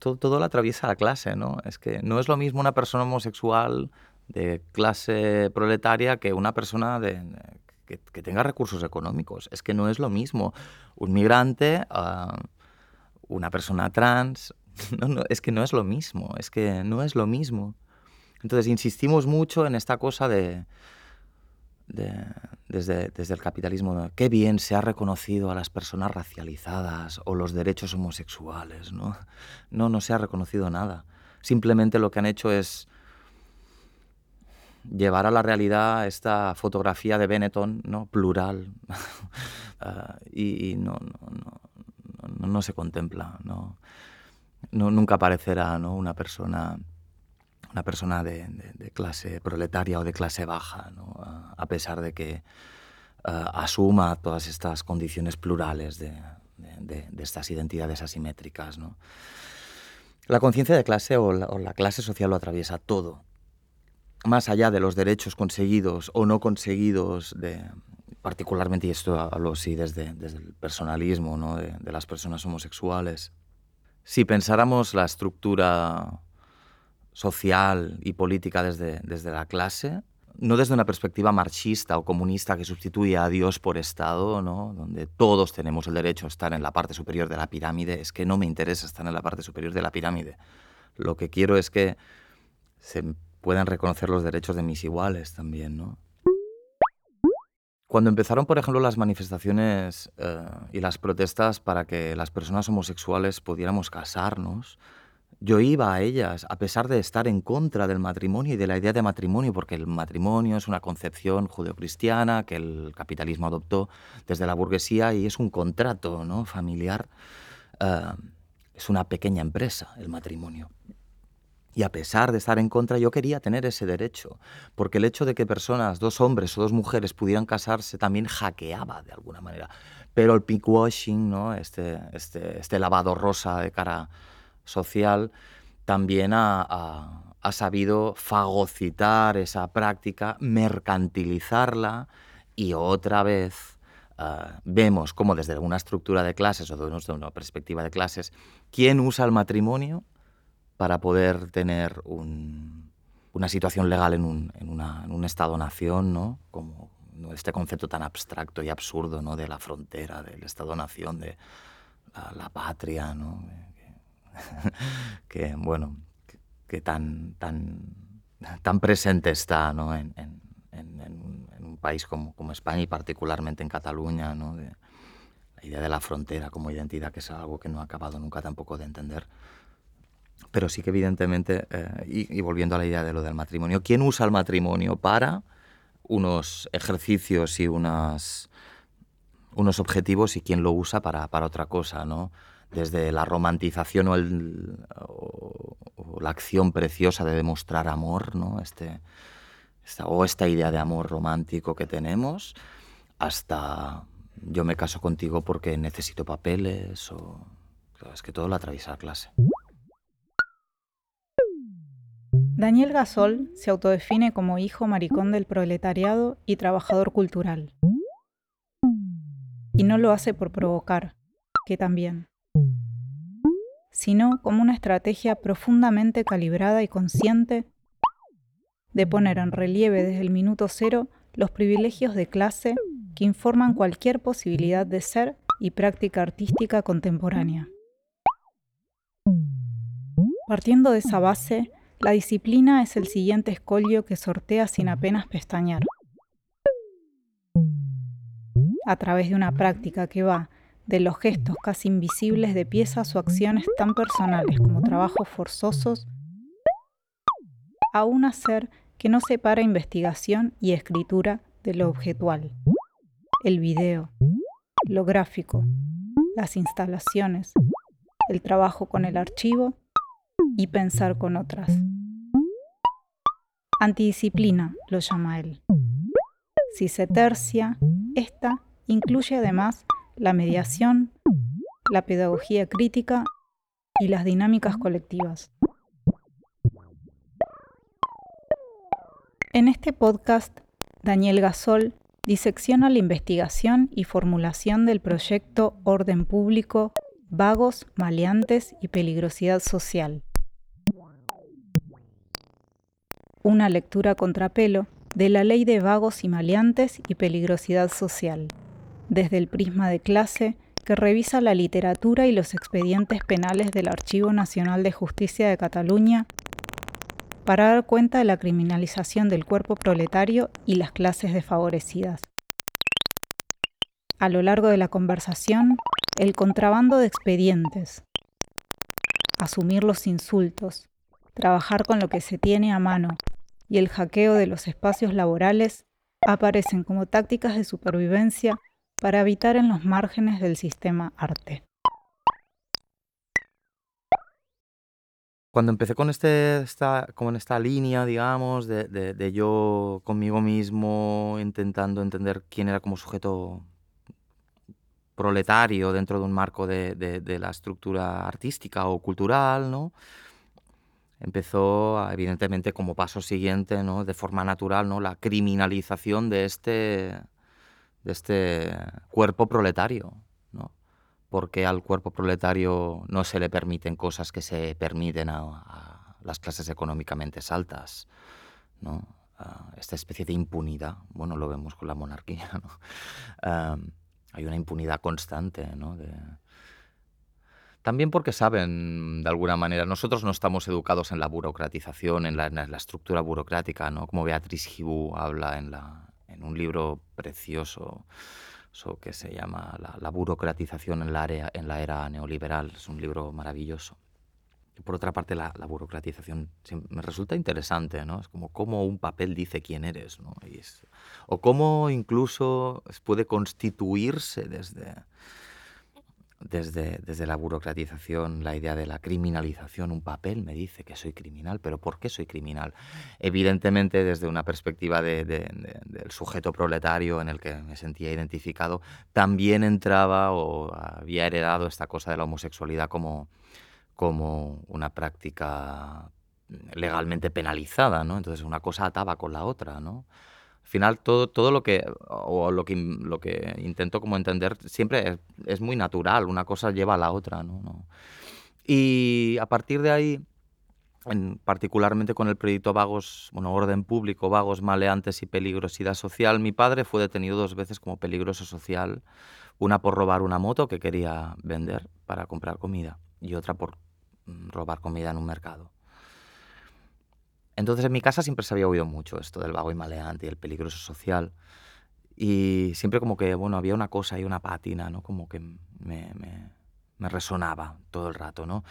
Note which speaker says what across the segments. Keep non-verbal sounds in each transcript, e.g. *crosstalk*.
Speaker 1: todo, todo lo atraviesa la clase, ¿no? Es que no es lo mismo una persona homosexual de clase proletaria que una persona de, que, tenga recursos económicos. Es que no es lo mismo un migrante, una persona trans. *laughs* No, es que no es lo mismo, es que no es lo mismo. Entonces insistimos mucho en esta cosa de, desde, desde, el capitalismo, qué bien se ha reconocido a las personas racializadas o los derechos homosexuales. No, no, no se ha reconocido nada. Simplemente lo que han hecho es llevar a la realidad esta fotografía de Benetton, ¿no? plural, *laughs* ah, y, no, no, no, se contempla, no, nunca aparecerá ¿no? una persona, una persona de, clase proletaria o de clase baja, a pesar de que ah, asuma todas estas condiciones plurales de, estas identidades asimétricas. La conciencia de clase o la clase social lo atraviesa todo, más allá de los derechos conseguidos o no conseguidos, de, particularmente, y esto hablo sí desde, desde el personalismo ¿no? de, las personas homosexuales, si pensáramos la estructura social y política desde, desde la clase, no desde una perspectiva marxista o comunista que sustituye a Dios por Estado, ¿no? donde todos tenemos el derecho a estar en la parte superior de la pirámide, es que no me interesa estar en la parte superior de la pirámide. Lo que quiero es que se puedan reconocer los derechos de mis iguales también, ¿no? Cuando empezaron, por ejemplo, las manifestaciones eh, y las protestas para que las personas homosexuales pudiéramos casarnos, yo iba a ellas a pesar de estar en contra del matrimonio y de la idea de matrimonio, porque el matrimonio es una concepción judeocristiana que el capitalismo adoptó desde la burguesía y es un contrato ¿no? familiar. Eh, es una pequeña empresa el matrimonio. Y a pesar de estar en contra, yo quería tener ese derecho, porque el hecho de que personas, dos hombres o dos mujeres pudieran casarse también hackeaba de alguna manera. Pero el pinkwashing, ¿no? este, este, este lavado rosa de cara social, también ha, ha, sabido fagocitar esa práctica, mercantilizarla y otra vez ah, vemos como desde una estructura de clases o desde una perspectiva de clases, ¿quién usa el matrimonio? para poder tener una situación legal en un, Estado-nación, ¿no? Como este concepto tan abstracto y absurdo ¿no? de la frontera, del Estado-nación, de la, patria, ¿no? *laughs* que, bueno, que, tan, tan, tan presente está ¿no? en, un país como, como, España y particularmente en Cataluña, ¿no? la idea de la frontera como identidad, que es algo que no ha acabado nunca tampoco de entender pero sí que evidentemente, eh, y, volviendo a la idea de lo del matrimonio, ¿quién usa el matrimonio para unos ejercicios y unas, unos objetivos y quién lo usa para, para otra cosa, ¿no? Desde la romantización o, el, o, la acción preciosa de demostrar amor, ¿no? Este, o esta idea de amor romántico que tenemos, hasta yo me caso contigo porque necesito papeles, o es que todo lo atraviesa la clase.
Speaker 2: Daniel Gasol se autodefine como hijo maricón del proletariado y trabajador cultural. Y no lo hace por provocar, que también, sino como una estrategia profundamente calibrada y consciente de poner en relieve desde el minuto cero los privilegios de clase que informan cualquier posibilidad de ser y práctica artística contemporánea. Partiendo de esa base, la disciplina es el siguiente escollo que sortea sin apenas pestañear. A través de una práctica que va de los gestos casi invisibles de piezas o acciones tan personales como trabajos forzosos, a un hacer que no separa investigación y escritura de lo objetual. El video, lo gráfico, las instalaciones, el trabajo con el archivo y pensar con otras. Antidisciplina lo llama él. Si se tercia, esta incluye además la mediación, la pedagogía crítica y las dinámicas colectivas. En este podcast, Daniel Gasol disecciona la investigación y formulación del proyecto Orden Público Vagos, maleantes y peligrosidad social. Una lectura contrapelo de la ley de vagos y maleantes y peligrosidad social, desde el prisma de clase que revisa la literatura y los expedientes penales del Archivo Nacional de Justicia de Cataluña para dar cuenta de la criminalización del cuerpo proletario y las clases desfavorecidas. A lo largo de la conversación, el contrabando de expedientes, asumir los insultos, trabajar con lo que se tiene a mano y el hackeo de los espacios laborales aparecen como tácticas de supervivencia para habitar en los márgenes del sistema arte.
Speaker 1: Cuando empecé con este, esta, como en esta línea, digamos, de, de, yo conmigo mismo intentando entender quién era como sujeto proletario dentro de un marco de, de la estructura artística o cultural, ¿no? empezó, evidentemente, como paso siguiente, ¿no? de forma natural, ¿no? la criminalización de este, de este cuerpo proletario. ¿no? Porque al cuerpo proletario no se le permiten cosas que se permiten a, las clases económicamente altas. ¿no? esta especie de impunidad, bueno, lo vemos con la monarquía. *laughs* ¿no? hay una impunidad constante ¿no? de, también porque saben, de alguna manera, nosotros no estamos educados en la burocratización, en la, estructura burocrática, ¿no? Como Beatriz Gibú habla en, la, en un libro precioso que se llama la, burocratización en la, área, en la era neoliberal. Es un libro maravilloso. Y por otra parte, la, burocratización me resulta interesante, ¿no? Es como cómo un papel dice quién eres, ¿no? o cómo incluso puede constituirse desde desde, desde la burocratización, la idea de la criminalización, un papel me dice que soy criminal, pero ¿por qué soy criminal? Evidentemente desde una perspectiva de, del sujeto proletario en el que me sentía identificado, también entraba o había heredado esta cosa de la homosexualidad como, como una práctica legalmente penalizada, ¿no? Entonces una cosa ataba con la otra, ¿no? Final todo, todo lo que o lo que lo que intento como entender siempre es, muy natural, una cosa lleva a la otra, ¿no? Y a partir de ahí, particularmente con el proyecto Vagos, bueno, orden público, vagos, maleantes y peligrosidad social, mi padre fue detenido dos veces como peligroso social, una por robar una moto que quería vender para comprar comida y otra por mm, robar comida en un mercado. Entonces en mi casa siempre se había oído mucho esto del vago y maleante y el peligroso social. Y siempre como que, bueno, había una cosa y una pátina, ¿no? Como que me, me, resonaba todo el rato, ¿no?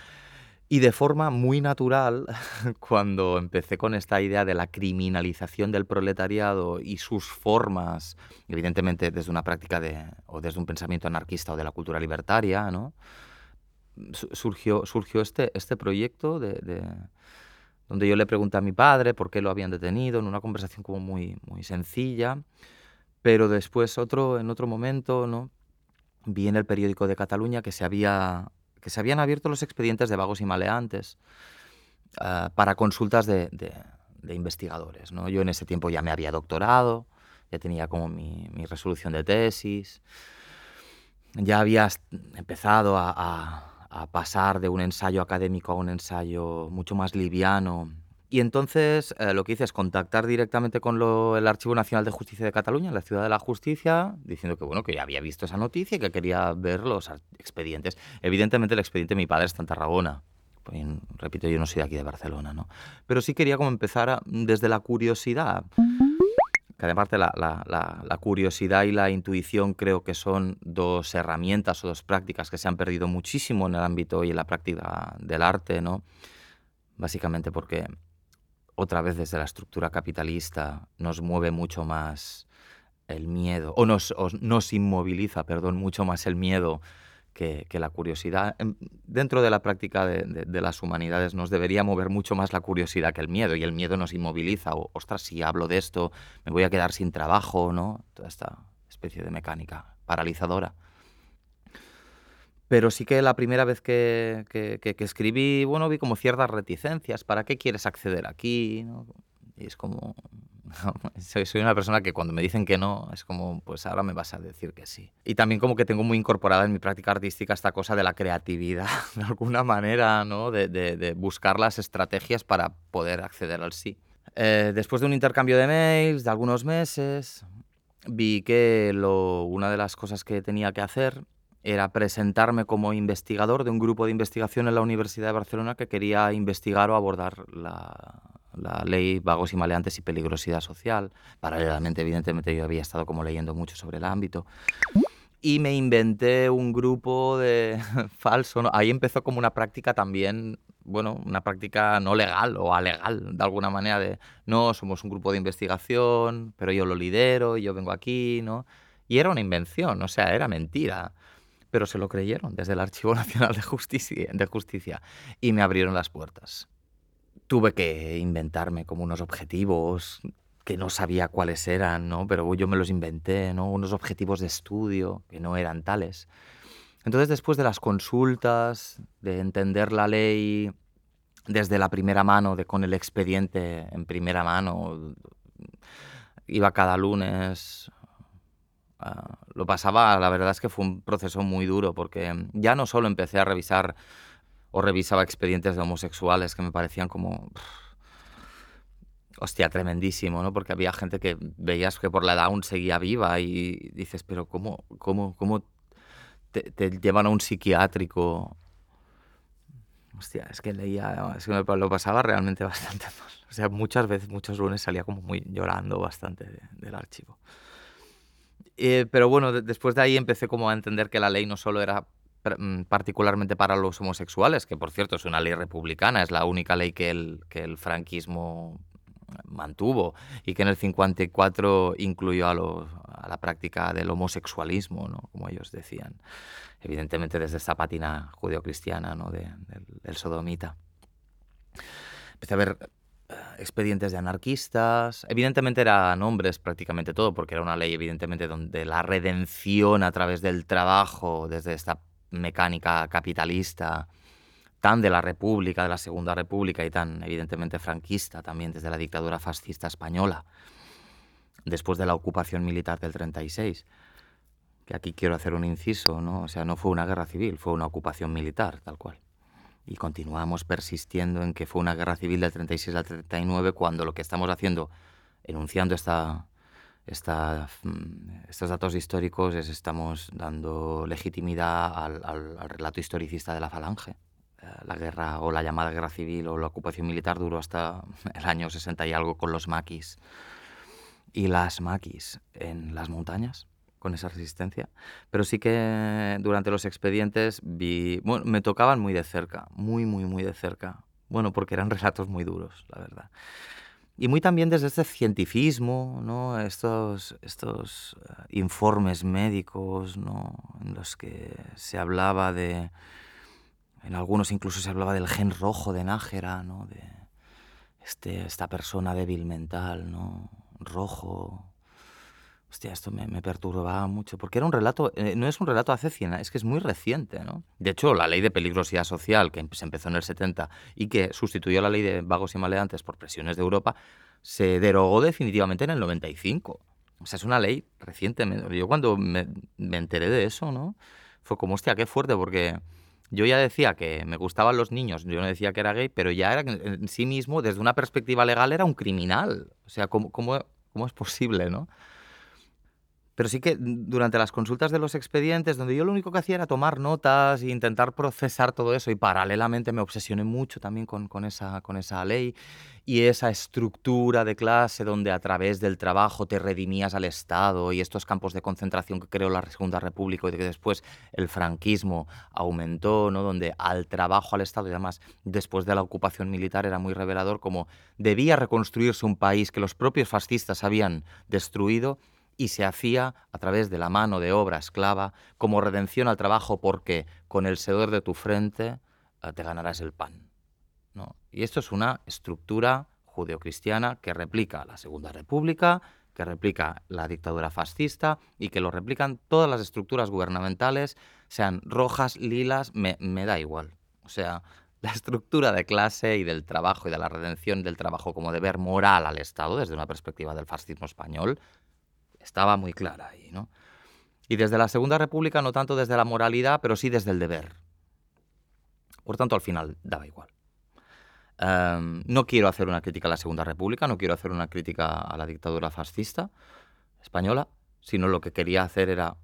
Speaker 1: Y de forma muy natural, *laughs* cuando empecé con esta idea de la criminalización del proletariado y sus formas, evidentemente desde una práctica de, o desde un pensamiento anarquista o de la cultura libertaria, ¿no? Surgió, surgió este, este proyecto de donde yo le pregunté a mi padre por qué lo habían detenido, en una conversación como muy, muy sencilla, pero después otro, en otro momento, ¿no? vi en el periódico de Cataluña que se, había, que se habían abierto los expedientes de vagos y maleantes ah, para consultas de, de, investigadores. ¿no? Yo en ese tiempo ya me había doctorado, ya tenía como mi, mi resolución de tesis, ya había empezado a a pasar de un ensayo académico a un ensayo mucho más liviano. Y entonces eh, lo que hice es contactar directamente con el Archivo Nacional de Justicia de Cataluña, la Ciudad de la Justicia, diciendo que bueno que ya había visto esa noticia y que quería ver los expedientes. Evidentemente el expediente de mi padre está en Tarragona. Pues, repito, yo no soy de aquí de Barcelona, ¿no? Pero sí quería como empezar desde la curiosidad que además la, la, la, curiosidad y la intuición creo que son dos herramientas o dos prácticas que se han perdido muchísimo en el ámbito y en la práctica del arte, ¿no? Básicamente porque otra vez desde la estructura capitalista nos mueve mucho más el miedo, o nos, o nos inmoviliza, perdón, mucho más el miedo que, la curiosidad. Dentro de la práctica de, las humanidades nos debería mover mucho más la curiosidad que el miedo, y el miedo nos inmoviliza. O, ostras, si hablo de esto, me voy a quedar sin trabajo, ¿no? Toda esta especie de mecánica paralizadora. Pero sí que la primera vez que, escribí, bueno, vi como ciertas reticencias. ¿Para qué quieres acceder aquí? Y es como, *laughs* soy, una persona que cuando me dicen que no, es como, pues ahora me vas a decir que sí. Y también como que tengo muy incorporada en mi práctica artística esta cosa de la creatividad, *laughs* de alguna manera, ¿no? De, de, buscar las estrategias para poder acceder al sí. Eh, después de un intercambio de mails de algunos meses, vi que lo, una de las cosas que tenía que hacer era presentarme como investigador de un grupo de investigación en la Universidad de Barcelona que quería investigar o abordar la, la ley vagos y maleantes y peligrosidad social. Paralelamente, evidentemente, yo había estado como leyendo mucho sobre el ámbito. Y me inventé un grupo de *laughs* falso. Ahí empezó como una práctica también, bueno, una práctica no legal o alegal, de alguna manera, de no, somos un grupo de investigación, pero yo lo lidero y yo vengo aquí, ¿no? Y era una invención, o sea, era mentira pero se lo creyeron desde el Archivo *laughs* Nacional de Justicia, de Justicia y me abrieron las puertas. Tuve que inventarme como unos objetivos que no sabía cuáles eran, ¿no? pero yo me los inventé, ¿no? unos objetivos de estudio que no eran tales. Entonces, después de las consultas, de entender la ley desde la primera mano, de con el expediente en primera mano, iba cada lunes Ah, lo pasaba, la verdad es que fue un proceso muy duro, porque ya no solo empecé a revisar o revisaba expedientes de homosexuales que me parecían como... hostia, tremendísimo, ¿no? Porque había gente que veías que por la edad aún seguía viva y dices, pero ¿cómo, cómo, cómo te, llevan a un psiquiátrico? Hostia, es que leía, es que me lo pasaba realmente *laughs* bastante mal. O sea, muchas veces, muchos lunes salía como muy llorando bastante del archivo. Eh, pero bueno, después de ahí empecé como a entender que la ley no solo era particularmente para los homosexuales, que por cierto es una ley republicana, es la única ley que el, que el franquismo mantuvo y que en el 54 incluyó a, a la práctica del homosexualismo, ¿no? como ellos decían, evidentemente desde esta patina judeocristiana ¿no? De, del, sodomita. Empecé a ver expedientes de anarquistas. Evidentemente eran hombres prácticamente todo, porque era una ley evidentemente donde la redención a través del trabajo, desde esta mecánica capitalista, tan de la República, de la Segunda República y tan evidentemente franquista también desde la dictadura fascista española, después de la ocupación militar del 36. Que aquí quiero hacer un inciso, ¿no? O sea, no fue una guerra civil, fue una ocupación militar, tal cual y continuamos persistiendo en que fue una guerra civil del 36 al 39 cuando lo que estamos haciendo, enunciando esta, mm, estos datos históricos, es estamos dando legitimidad al, relato historicista de la falange. Eh, la guerra o la llamada guerra civil o la ocupación militar duró hasta *laughs* el año 60 y algo con los maquis y las maquis en las montañas con esa resistencia, pero sí que durante los expedientes me tocaban muy de cerca, muy, muy, muy de cerca, bueno, porque eran *laughs* relatos muy duros, la verdad. Y muy también desde este cientificismo, ¿no? estos, estos eh, informes médicos ¿no? en los que se hablaba de, en algunos incluso se hablaba del gen rojo de Nájera, de este, esta persona débil mental, ¿no? rojo, Hostia, esto me, me, perturbaba mucho, porque era un relato, eh, no es un relato hace 100 es que es muy reciente, ¿no? De hecho, la ley de peligrosidad social, que se empezó en el 70 y que sustituyó la ley de vagos y maleantes por presiones de Europa, se derogó definitivamente en el 95. O sea, es una ley reciente. Yo cuando me, me enteré de eso, ¿no? Fue como, hostia, qué fuerte, porque yo ya decía que me gustaban los niños, yo no decía que era gay, pero ya era en sí mismo, desde una perspectiva legal, era un criminal. O sea, ¿cómo, cómo, cómo es posible, no? Pero sí que durante las consultas de los expedientes, donde yo lo único que hacía era tomar notas e intentar procesar todo eso, y paralelamente me obsesioné mucho también con, con, esa, con esa ley y esa estructura de clase donde a través del trabajo te redimías al Estado y estos campos de concentración que creó la Segunda República y que después el franquismo aumentó, ¿no? donde al trabajo al Estado y además después de la ocupación militar era muy revelador como debía reconstruirse un país que los propios fascistas habían destruido y se hacía a través de la mano de obra esclava como redención al trabajo porque con el sedor de tu frente eh, te ganarás el pan. ¿no? Y esto es una estructura judeocristiana que replica la Segunda República, que replica la dictadura fascista y que lo replican todas las estructuras gubernamentales, sean rojas, lilas, me, me da igual. O sea, *laughs* la estructura de clase y del trabajo y de la redención del trabajo como deber moral al Estado desde una perspectiva del fascismo español estaba muy clara ahí, ¿no? Y desde la Segunda República no tanto desde la moralidad, pero sí desde el deber. Por tanto, al final daba igual. Em, no quiero hacer una crítica a la Segunda República, no quiero hacer una crítica a la dictadura fascista española, sino lo que quería hacer era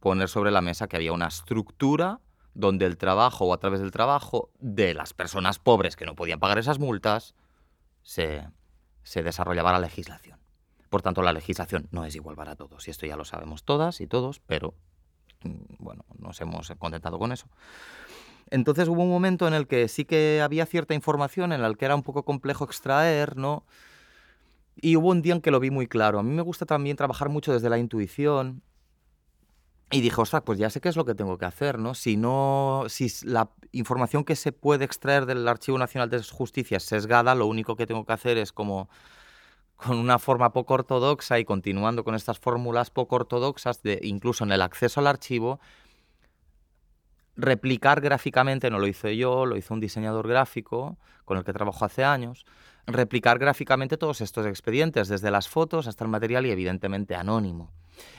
Speaker 1: poner sobre la mesa que había una estructura donde el trabajo o a través del trabajo de las personas pobres que no podían pagar esas multas se, se desarrollaba la legislación. Por tanto, la legislación no es igual para todos, y esto ya lo sabemos todas y todos, pero mm, bueno, nos hemos contentado con eso. Entonces hubo un momento en el que sí que había cierta información en la que era un poco complejo extraer, ¿no? Y hubo un día en que lo vi muy claro. A mí me gusta también trabajar mucho desde la intuición y dije, ostras, pues ya sé qué es lo que tengo que hacer, ¿no? Si no, si la información que se puede extraer del Archivo Nacional de Justicia es sesgada, lo único que tengo que hacer es como con una forma poco ortodoxa y continuando con estas fórmulas poco ortodoxas, de, incluso en el acceso al archivo, replicar gráficamente, no lo hice yo, lo hizo un diseñador gráfico con el que trabajo hace años, replicar gráficamente todos estos expedientes, desde las fotos hasta el material y evidentemente anónimo.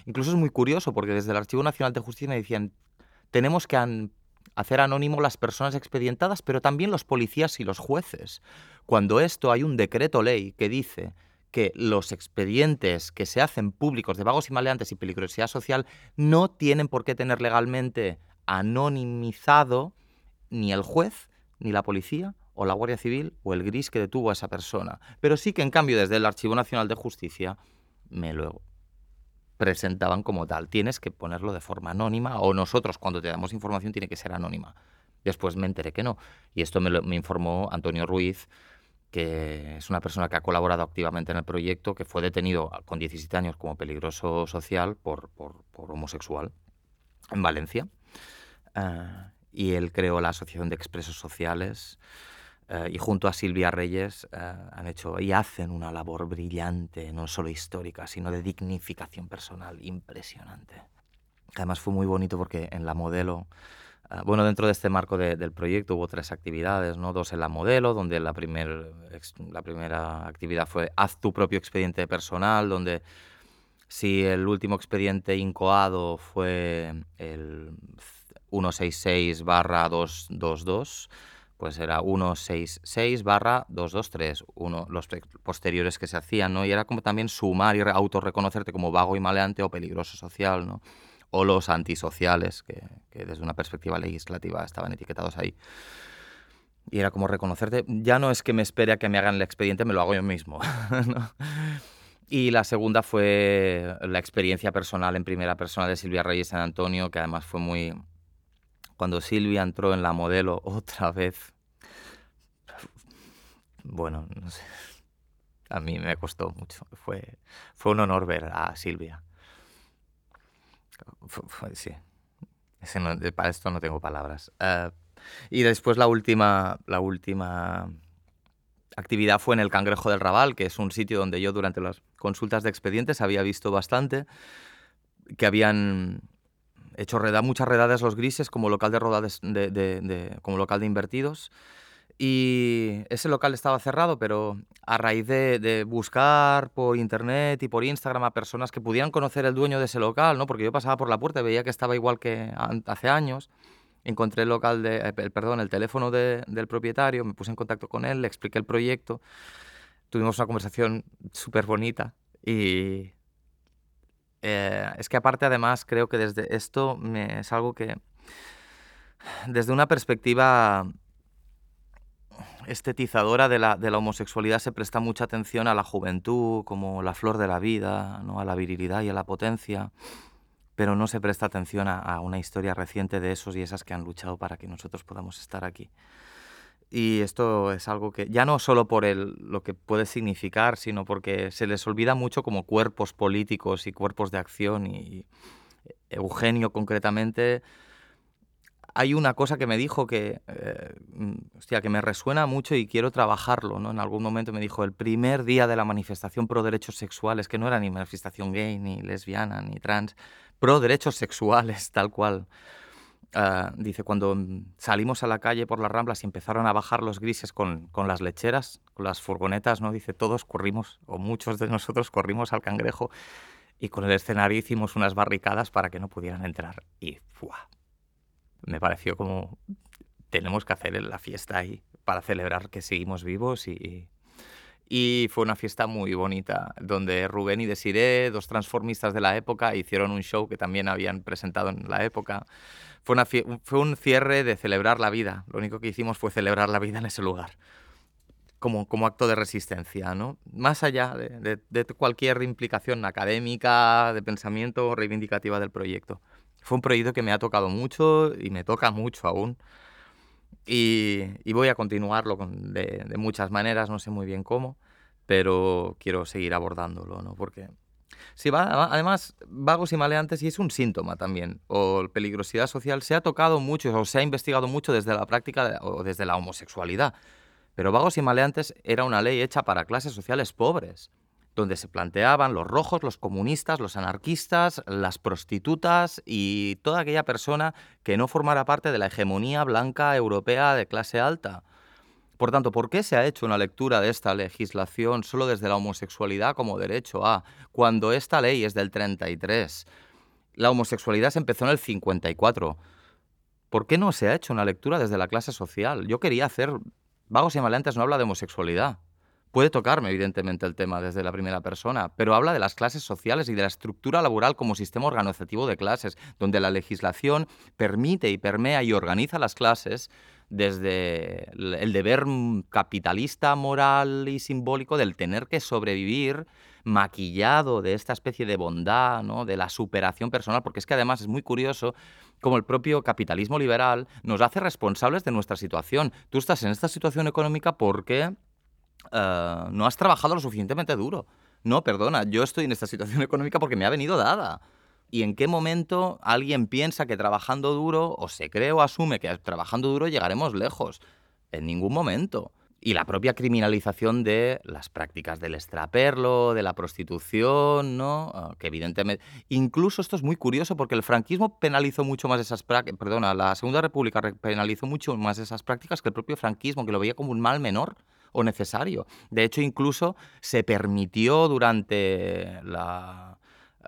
Speaker 1: Incluso es muy curioso porque desde el Archivo Nacional de Justicia me decían, tenemos que hacer anónimo las personas expedientadas, pero también los policías y los jueces. Cuando esto hay un decreto ley que dice que los expedientes que se hacen públicos de vagos y maleantes y peligrosidad social no tienen por qué tener legalmente anonimizado ni el juez, ni la policía, o la Guardia Civil, o el gris que detuvo a esa persona. Pero sí que en cambio desde el Archivo Nacional de Justicia me lo presentaban como tal. Tienes que ponerlo de forma anónima o nosotros cuando te damos información tiene que ser anónima. Después me enteré que no. Y esto me, lo, me informó Antonio Ruiz, que es una persona que ha colaborado activamente en el proyecto, que fue detenido con 17 años como peligroso social por, por, homosexual en Valencia. Eh, y él creó la Asociación de Expresos Sociales eh, y junto a Silvia Reyes eh, han hecho y hacen una labor brillante, no solo histórica, sino de dignificación personal impresionante. Además fue muy bonito porque en la modelo, bueno, dentro de este marco del proyecto hubo tres actividades, ¿no? dos en la modelo, donde la, primer, la primera actividad fue haz tu propio expediente personal, donde si el último expediente incoado fue el 166 barra 222, pues era 166 barra 223, uno, los posteriores que se hacían, ¿no? Y era como también sumar y autorreconocerte como vago y maleante o peligroso social, ¿no? O los antisociales, que, que desde una perspectiva legislativa estaban etiquetados ahí. Y era como reconocerte, ya no es que me espere a que me hagan el expediente, me lo hago yo mismo. *laughs* Y la segunda fue la experiencia personal en primera persona de Silvia Reyes San Antonio, que además fue muy... Cuando Silvia entró en la modelo otra vez, bueno, no sé. A mí me costó mucho. Fue, fue un honor ver a Silvia. Sí. para esto no tengo palabras. Eh, y después la última, la última actividad fue en el Cangrejo del Raval, que es un sitio donde yo durante las consultas de expedientes había visto bastante que habían hecho muchas redades los grises como local de, rodades de, como local de invertidos y ese local estaba cerrado, pero a raíz de, buscar por internet y por Instagram a personas que pudieran conocer el dueño de ese local, ¿no? Porque yo pasaba por la puerta y veía que estaba igual que hace años. Encontré el local de, eh, perdón, el teléfono del propietario, me puse en contacto con él, le expliqué el proyecto. Tuvimos una conversación súper bonita y eh, es que aparte además creo que desde esto me, es algo que desde una perspectiva estetizadora de la, de la, homosexualidad se presta mucha atención a la juventud como la flor de la vida, ¿no? a la virilidad y a la potencia, pero no se presta atención a, una historia reciente de esos y esas que han luchado para que nosotros podamos estar aquí. Y esto es algo que ya no solo por el, lo que puede significar, sino porque se les olvida mucho como cuerpos políticos y cuerpos de acción. Y Eugenio concretamente hay una cosa que me dijo que, eh, hostia, que me resuena mucho y quiero trabajarlo, ¿no? En algún momento me dijo, el primer día de la manifestación pro derechos sexuales, que no era ni manifestación gay, ni lesbiana, ni trans, pro derechos sexuales, tal cual. Ah, dice, cuando salimos a la calle por las ramblas y empezaron a bajar los grises con, con, las lecheras, con las furgonetas, ¿no? Dice, todos corrimos, o muchos de nosotros corrimos al cangrejo y con el escenario hicimos unas barricadas para que no pudieran entrar. Y. me pareció como, tenemos que hacer la fiesta ahí para celebrar que seguimos vivos y, fue una fiesta muy bonita, donde Rubén y Desiré, dos transformistas de la época, hicieron un show que también habían presentado en la época. Fue, un cierre de celebrar la vida. Lo único que hicimos fue celebrar la vida en ese lugar, como, como acto de resistencia, ¿no? Más allá de, de, cualquier implicación académica, de pensamiento reivindicativa del proyecto. Fue un proyecto que me ha tocado mucho y me toca mucho aún. Y, voy a continuarlo de, de, muchas maneras, no sé muy bien cómo, pero quiero seguir abordándolo, ¿no? Porque sí, va, además, vagos y maleantes, y es un síntoma también, o peligrosidad social, se ha tocado mucho, o se ha investigado mucho desde la práctica o desde la homosexualidad. Pero vagos y maleantes era una ley hecha para clases sociales pobres donde se planteaban los rojos, los comunistas, los anarquistas, las prostitutas y toda aquella persona que no formara parte de la hegemonía blanca europea de clase alta. Por tanto, ¿por qué se ha hecho una lectura de esta legislación solo desde la homosexualidad como derecho a, cuando esta ley es del 33? La homosexualidad se empezó en el 54. ¿Por qué no se ha hecho una lectura desde la clase social? Yo quería hacer... Vagos y maleantes no habla de homosexualidad. Puede tocarme, evidentemente, el tema desde la primera persona, pero habla de las clases sociales y de la estructura laboral como sistema organizativo de clases, donde la legislación permite y permea y organiza las clases desde el deber capitalista, moral y simbólico del tener que sobrevivir maquillado de esta especie de bondad, ¿no? de la superación personal, porque es que además es muy curioso como el propio capitalismo liberal nos hace responsables de nuestra situación. Tú estás en esta situación económica porque eh, no has trabajado lo suficientemente duro. No, perdona, yo estoy en esta situación *laughs* económica porque me ha venido dada. ¿Y en qué momento alguien piensa que trabajando duro, o se cree o asume que trabajando duro llegaremos lejos? En ningún momento. Y la propia criminalización de las prácticas del extraperlo, de la prostitución, ¿no? Ah, que evidentemente... Incluso esto es muy curioso porque el franquismo penalizó mucho más esas prácticas... Perdona, la Segunda República penalizó mucho más esas prácticas que el propio franquismo, que lo veía como un mal menor o necesario. De hecho, incluso se permitió durante.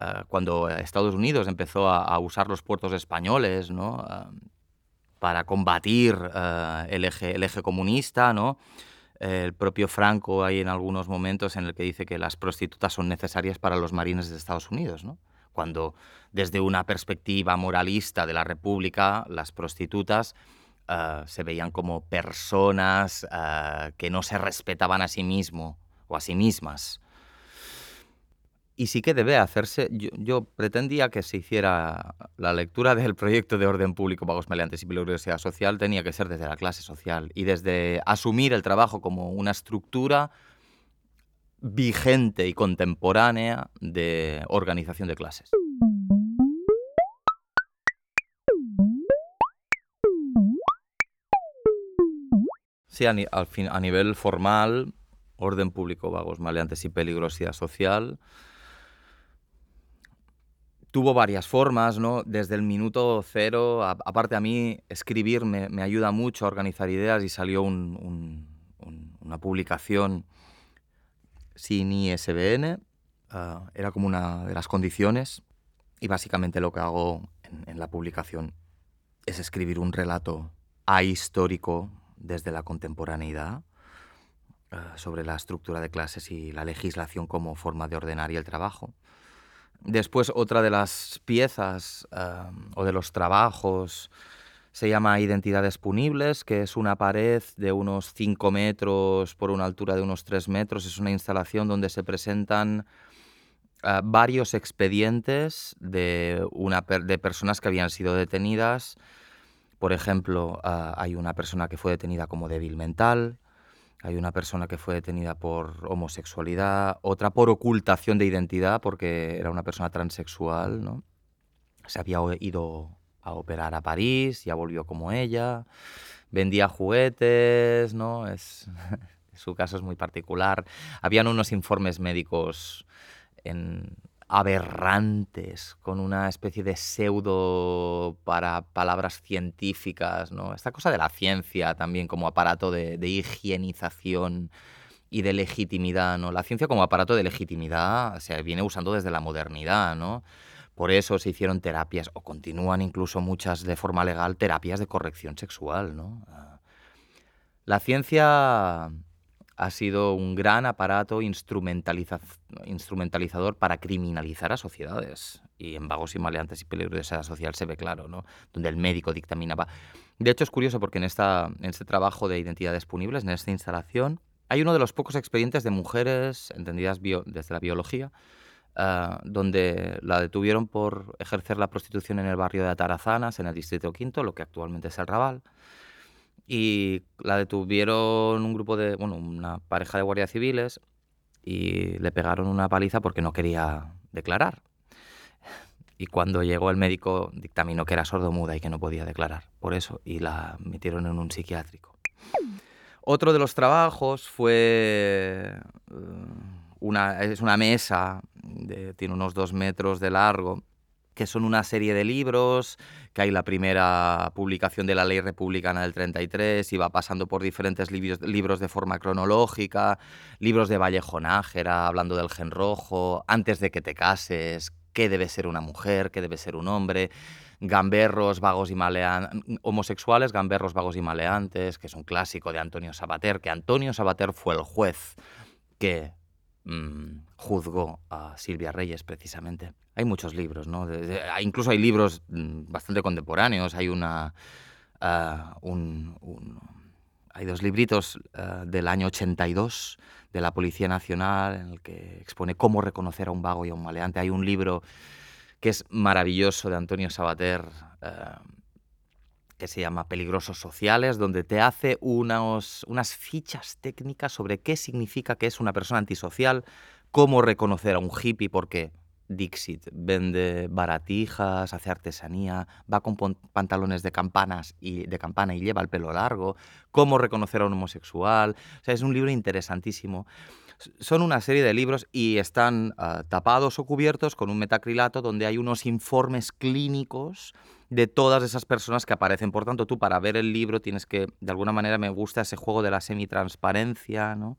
Speaker 1: Eh, cuando Estados Unidos empezó a, usar los puertos españoles, ¿no? Eh, para combatir eh, el, eje, el eje comunista, ¿no? el propio Franco hay en algunos momentos en el que dice que las prostitutas son necesarias para los marines de Estados Unidos, ¿no? cuando desde una perspectiva moralista de la República las prostitutas Ah, se veían como personas ah, que no se respetaban a sí mismo o a sí mismas. Y sí que debe hacerse, yo, pretendía que se hiciera la lectura del proyecto de orden público, pagos maleantes y peligrosidad social, tenía que ser desde la clase social y desde asumir el trabajo como una estructura vigente y contemporánea de organización de clases. Sí, a, al fin, a nivel formal, orden público, vagos, maleantes y peligrosidad social, tuvo varias formas, ¿no? Desde el minuto cero, aparte a mí escribir me, ayuda mucho a organizar ideas y salió una publicación sin ISBN, ah, era como una de las condiciones y básicamente lo que hago en, en la publicación es escribir un relato ahistórico desde la contemporaneidad eh, sobre la estructura de clases y la legislación como forma de ordenar y el trabajo. Después otra de las piezas eh, o de los trabajos se llama Identidades Punibles, que es una pared de unos 5 metros por una altura de unos 3 metros. Es una instalación donde se presentan eh, varios expedientes de, una de personas que habían sido detenidas por ejemplo, ah, hay una persona que fue detenida como débil mental, hay una persona que fue detenida por homosexualidad, otra por ocultación de identidad porque era una persona transexual, ¿no? Se había ido a operar a París, ya volvió como ella, vendía juguetes, ¿no? Es, *laughs* su caso es muy particular. Habían unos informes médicos en, aberrantes, con una especie de pseudo para palabras científicas, ¿no? Esta cosa de la ciencia también como aparato de, higienización y de legitimidad, ¿no? La ciencia como aparato de legitimidad se viene usando desde la modernidad, ¿no? Por eso se hicieron terapias, o continúan incluso muchas de forma legal, terapias de corrección sexual, ¿no? Ah. La ciencia ha sido un gran aparato instrumentalizador para criminalizar a sociedades. Y en Vagos y Maleantes y Peligrosidad Social se ve claro, ¿no? Donde el médico dictaminaba. De hecho, es curioso porque en, esta, en este trabajo de identidades punibles, en esta instalación, hay uno de los pocos expedientes de mujeres entendidas desde la biología, ah, donde la detuvieron por ejercer la prostitución en el barrio de Atarazanas, en el distrito quinto, lo que actualmente es el Raval. Y la detuvieron un grupo de, bueno, una pareja de guardias civiles y le pegaron una paliza porque no quería declarar. *laughs* Y cuando llegó el médico dictaminó que era sordomuda y que no podía declarar por eso y la metieron en un psiquiátrico. Otro de los trabajos fue eh, una, es una mesa, tiene unos dos metros de largo, que son una serie de libros, que hay la primera publicación de la ley republicana del 33 y va pasando por diferentes libros, libros de forma cronológica, libros de Vallejo Nájera, hablando del gen rojo, antes de que te cases, qué debe ser una mujer, qué debe ser un hombre, gamberros, vagos y maleantes, homosexuales, gamberros, vagos y maleantes, que es un clásico de Antonio Sabater, que Antonio Sabater fue el juez que mm, juzgó a Silvia Reyes precisamente. Hay muchos libros, ¿no? incluso hay libros mm, bastante contemporáneos, hay una... Ah, hay dos libritos ah, del año 82 de la Policía Nacional en el que expone cómo reconocer a un vago y a un maleante. Hay un libro que es maravilloso de Antonio Sabater, que se llama Peligrosos Sociales, donde te hace unas fichas técnicas sobre qué significa que es una persona antisocial, cómo reconocer a un hippie, porque Dixit vende baratijas, hace artesanía, va con pantalones de campanas y de campana y lleva el pelo largo, cómo reconocer a un homosexual. O sea, es un libro interesantísimo. Son una serie de libros y están ah, tapados o cubiertos con un metacrilato donde hay unos informes clínicos de todas esas personas que aparecen. Por tanto, tú para ver el libro tienes que, de alguna manera me gusta ese juego de la semitransparencia, ¿no?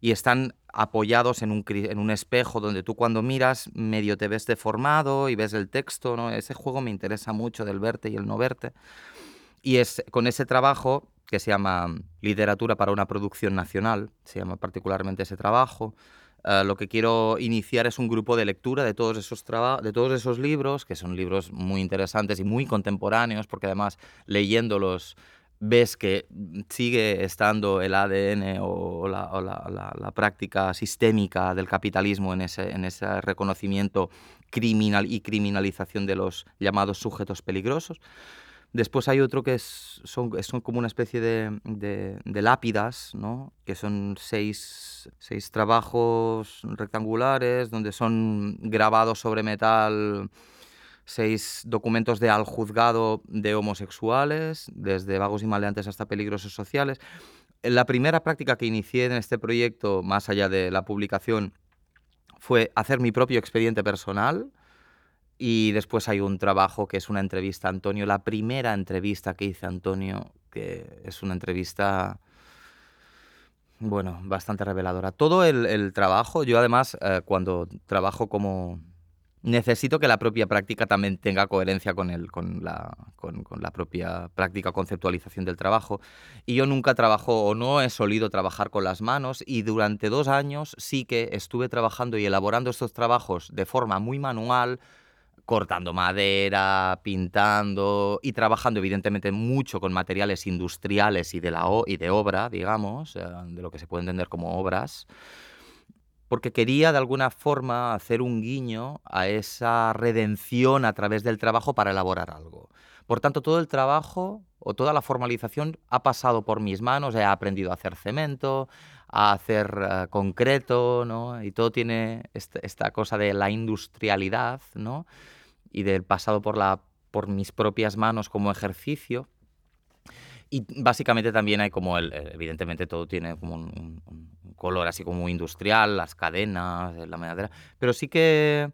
Speaker 1: Y están apoyados en un, en un espejo donde tú cuando miras medio te ves deformado y ves el texto, ¿no? Ese juego me interesa mucho del verte y el no verte. Y es con ese trabajo que se llama Literatura para una producción nacional, se llama particularmente ese trabajo. Eh, lo que quiero iniciar es un grupo de lectura de todos, esos de todos esos libros, que son libros muy interesantes y muy contemporáneos, porque además leyéndolos ves que sigue estando el ADN o la, práctica sistémica del capitalismo en ese, en ese reconocimiento criminal y criminalización de los llamados sujetos peligrosos. Después hay otro que es, son, son como una especie de, de, lápidas, ¿no? que son seis, seis, trabajos rectangulares donde son grabados sobre metal seis documentos de al juzgado de homosexuales, desde vagos y maleantes hasta peligrosos sociales. La primera práctica que inicié en este proyecto, más allá de la publicación, fue hacer mi propio expediente personal, y después hay un trabajo que es una entrevista a Antonio, la primera entrevista que hice a Antonio, que es una entrevista, bueno, bastante reveladora. Todo el, trabajo, yo además eh, cuando trabajo como... Necesito que la propia práctica también tenga coherencia con, el, con, la, con la propia práctica conceptualización del trabajo. Y yo nunca trabajo o no he solido trabajar con las manos y durante dos años sí que estuve trabajando y elaborando estos trabajos de forma muy manual, cortando madera, pintando y trabajando evidentemente mucho con materiales industriales y de, la y de obra, digamos, eh, de lo que se puede entender como obras, porque quería de alguna forma hacer un guiño a esa redención a través del trabajo para elaborar algo. Por tanto, todo el trabajo o toda la formalización ha pasado por mis manos, he aprendido a hacer cemento, a hacer eh, concreto, ¿no? Y todo tiene esta, esta, cosa de la industrialidad, ¿no? Y del pasado por, la, por mis propias manos como ejercicio. Y básicamente también hay como, el, evidentemente todo tiene como un, color así como industrial, las cadenas, la madera, pero sí que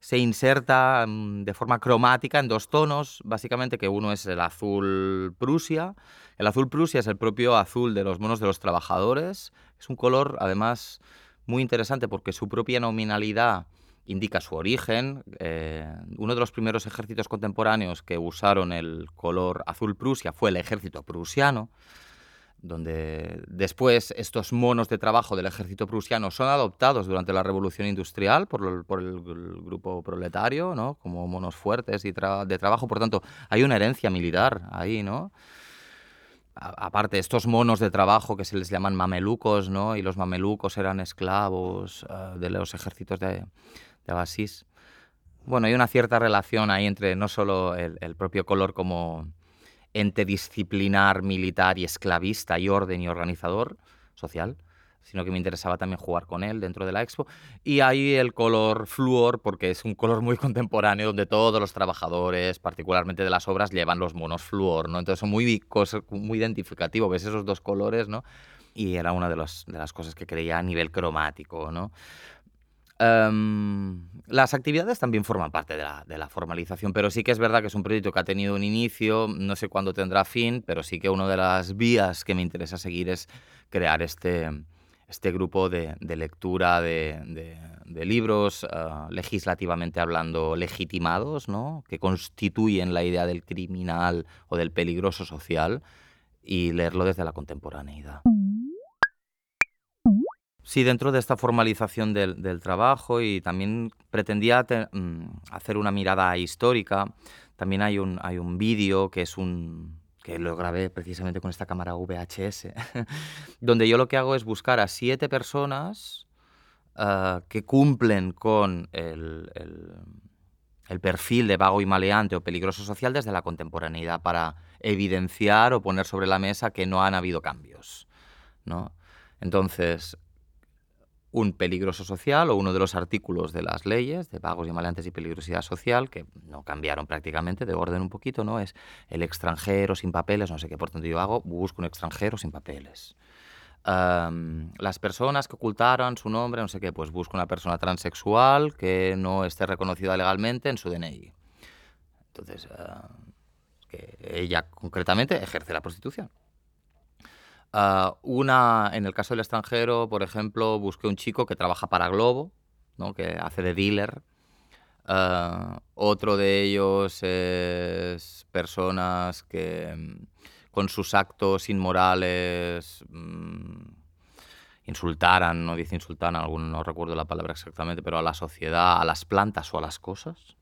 Speaker 1: se inserta mm, de forma cromática en dos tonos, básicamente que uno es el azul Prusia. El azul Prusia es el propio azul de los monos de los trabajadores. Es un color, además, muy interesante porque su propia nominalidad indica su origen. Eh, uno de los primeros ejércitos contemporáneos que usaron el color azul Prusia fue el ejército prusiano donde después estos monos de trabajo del ejército prusiano son adoptados durante la revolución industrial por, el, grupo proletario, ¿no? como monos fuertes y de trabajo. Por tanto, hay una herencia militar ahí, ¿no? aparte, estos monos de trabajo que se les llaman mamelucos, ¿no? y los mamelucos eran esclavos eh, de los ejércitos de, de. Bueno, hay una cierta relación ahí entre no solo el propio color como ente disciplinar, militar y esclavista y orden y organizador social, sino que me interesaba también jugar con él dentro de la expo. Y ahí el color flúor, porque es un color muy *laughs* contemporáneo donde todos los trabajadores, particularmente de las obras, llevan los monos flúor, ¿no? Entonces son muy, muy identificativo, ves esos dos colores, ¿no? Y era una de, de las cosas que creía a nivel cromático, ¿no? Em, las actividades también forman parte de la, formalización, pero sí que es verdad que es un proyecto que ha tenido un inicio, no sé cuándo tendrá fin, pero sí que una de las vías que me interesa seguir es crear este, este grupo de, lectura de, libros eh, legislativamente hablando legitimados, ¿no? que constituyen la idea del criminal o del peligroso social y leerlo desde la contemporaneidad. Sí, dentro de esta formalización del, trabajo y también pretendía mm, hacer una mirada histórica. También hay un, hay un vídeo que es un que lo grabé precisamente con esta cámara VHS, *laughs* donde yo lo que hago es buscar a siete personas ah, que cumplen con el, el, perfil de vago y maleante o peligroso social desde la contemporaneidad para evidenciar o poner sobre la mesa que no han habido cambios. ¿no? Entonces, un peligroso social o uno de los artículos de las leyes de vagos y maleantes y peligrosidad social, que no cambiaron prácticamente, de orden un poquito, ¿no? Es el extranjero sin papeles, no sé qué, por tanto yo hago, busco un extranjero sin papeles. las personas que ocultaron su nombre, no sé qué, pues busco una persona transexual que no esté reconocida legalmente en su DNI. Entonces, ah, que ella concretamente ejerce la prostitución. Ah, una, en el caso del extranjero, por ejemplo, busqué un chico que trabaja para Globo, ¿no? que hace de dealer. Ah, otro de ellos es personas que mm, con sus actos inmorales mm, insultaran, no dice insultaran, no recuerdo la palabra exactamente, pero a la sociedad, a las plantas o a las cosas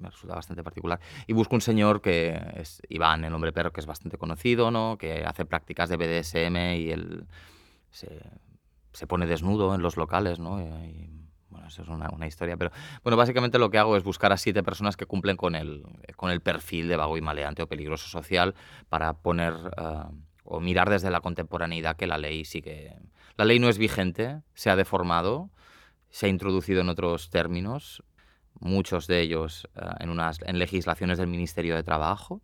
Speaker 1: me resulta bastante particular. Y busco un señor que es Iván, el hombre perro, que es bastante conocido, ¿no? que hace prácticas de BDSM y él se, se pone desnudo en los locales, ¿no? Bueno, eso es una, una, historia, pero bueno, básicamente lo que hago es buscar a siete personas que cumplen con el, con el perfil de vago y maleante o peligroso social para poner eh, o mirar desde la contemporaneidad que la ley sigue. La ley no es vigente, se ha deformado, se ha introducido en otros términos, muchos de ellos eh, en, unas, en legislaciones del Ministerio de Trabajo,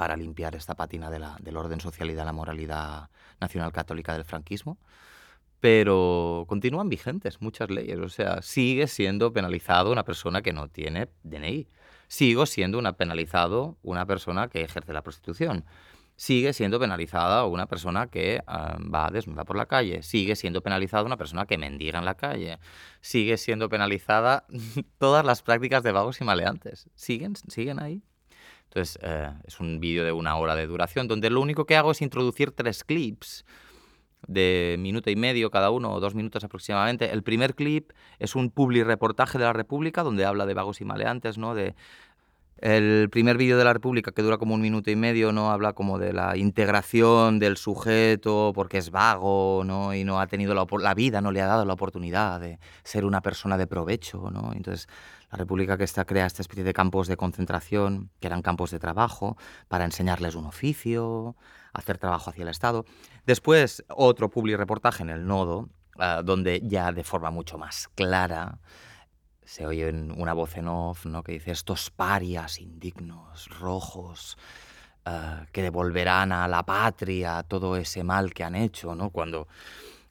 Speaker 1: para limpiar esta patina de la, del orden social y de la moralidad nacional católica del franquismo. Pero continúan vigentes muchas leyes. O sea, sigue siendo penalizado una persona que no tiene DNI. Sigo siendo una penalizado una persona que ejerce la prostitución sigue siendo penalizada una persona que ah, va desnuda por la calle, sigue siendo penalizada una persona que mendiga en la calle, sigue siendo penalizada *laughs* todas las prácticas de vagos y maleantes. ¿Siguen, siguen ahí? Entonces, eh, es un vídeo de una hora de duración donde lo único que hago es introducir tres clips de minuto y medio cada uno, o dos minutos aproximadamente. El primer clip es un publi reportaje de la República donde habla de vagos y maleantes, ¿no? de, el primer vídeo de la República, que dura como un minuto y medio, no habla como de la integración del sujeto porque es vago ¿no? y no ha tenido la, la vida, no le ha dado la oportunidad de ser una persona de provecho. ¿no? Entonces, la República que está crea esta especie de campos de concentración, que eran campos de trabajo, para enseñarles un oficio, hacer trabajo hacia el Estado. Después, otro public reportaje en el Nodo, ah, donde ya de forma mucho más clara se oye una voz en off ¿no? que dice estos parias indignos, rojos, eh, que devolverán a la patria todo ese mal que han hecho, ¿no? Cuando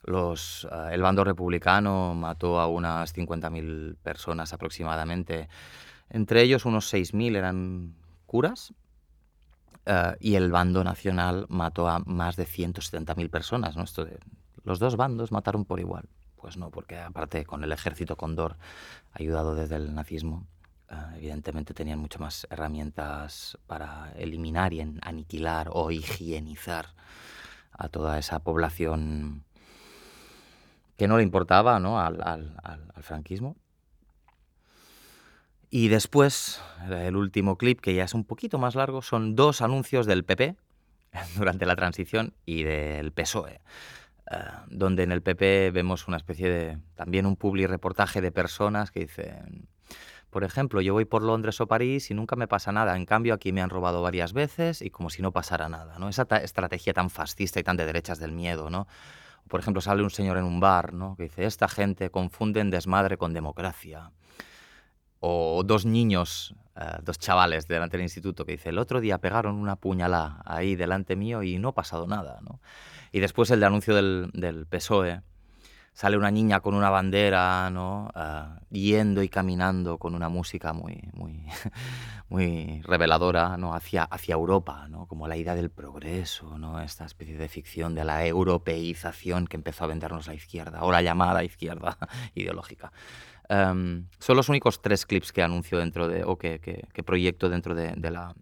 Speaker 1: Los, eh, el bando republicano mató a unas 50.000 personas aproximadamente. Entre ellos unos 6.000 eran curas eh, y el bando nacional mató a más de 170.000 personas. ¿no? Los dos bandos mataron por igual. Pues no, porque aparte con el ejército Condor, ayudado desde el nazismo, eh, evidentemente tenían muchas más herramientas para eliminar y aniquilar o higienizar a toda esa población que no le importaba ¿no? Al, franquismo. Y después, el último clip, que ya es un poquito más largo, son dos anuncios del PP *laughs* durante la transición y del PSOE, eh, donde en el PP vemos una especie de, también un publi reportaje de personas que dicen, por ejemplo, yo voy por Londres o París y nunca me pasa nada. En cambio, aquí me han robado varias veces y como si no pasara nada, ¿no? Esa estrategia tan fascista y tan de derechas del miedo, ¿no? Por ejemplo, sale un señor en un bar, ¿no? Que dice, esta gente confunden desmadre con democracia. O dos niños, eh, dos chavales delante del instituto que dice, el otro día pegaron una puñalada ahí delante mío y no ha pasado nada, ¿no? Y después el de anuncio del, PSOE, sale una niña con una bandera, ¿no? Ah, yendo y caminando con una música muy, muy, *laughs* muy reveladora, ¿no? Hacia, hacia Europa, ¿no? Como la idea del progreso, ¿no? Esta especie de ficción de la europeización que empezó a vendernos la izquierda, o la llamada izquierda *laughs* ideológica. Em, son los únicos tres clips que anuncio dentro de, o que, que, proyecto dentro de, de la,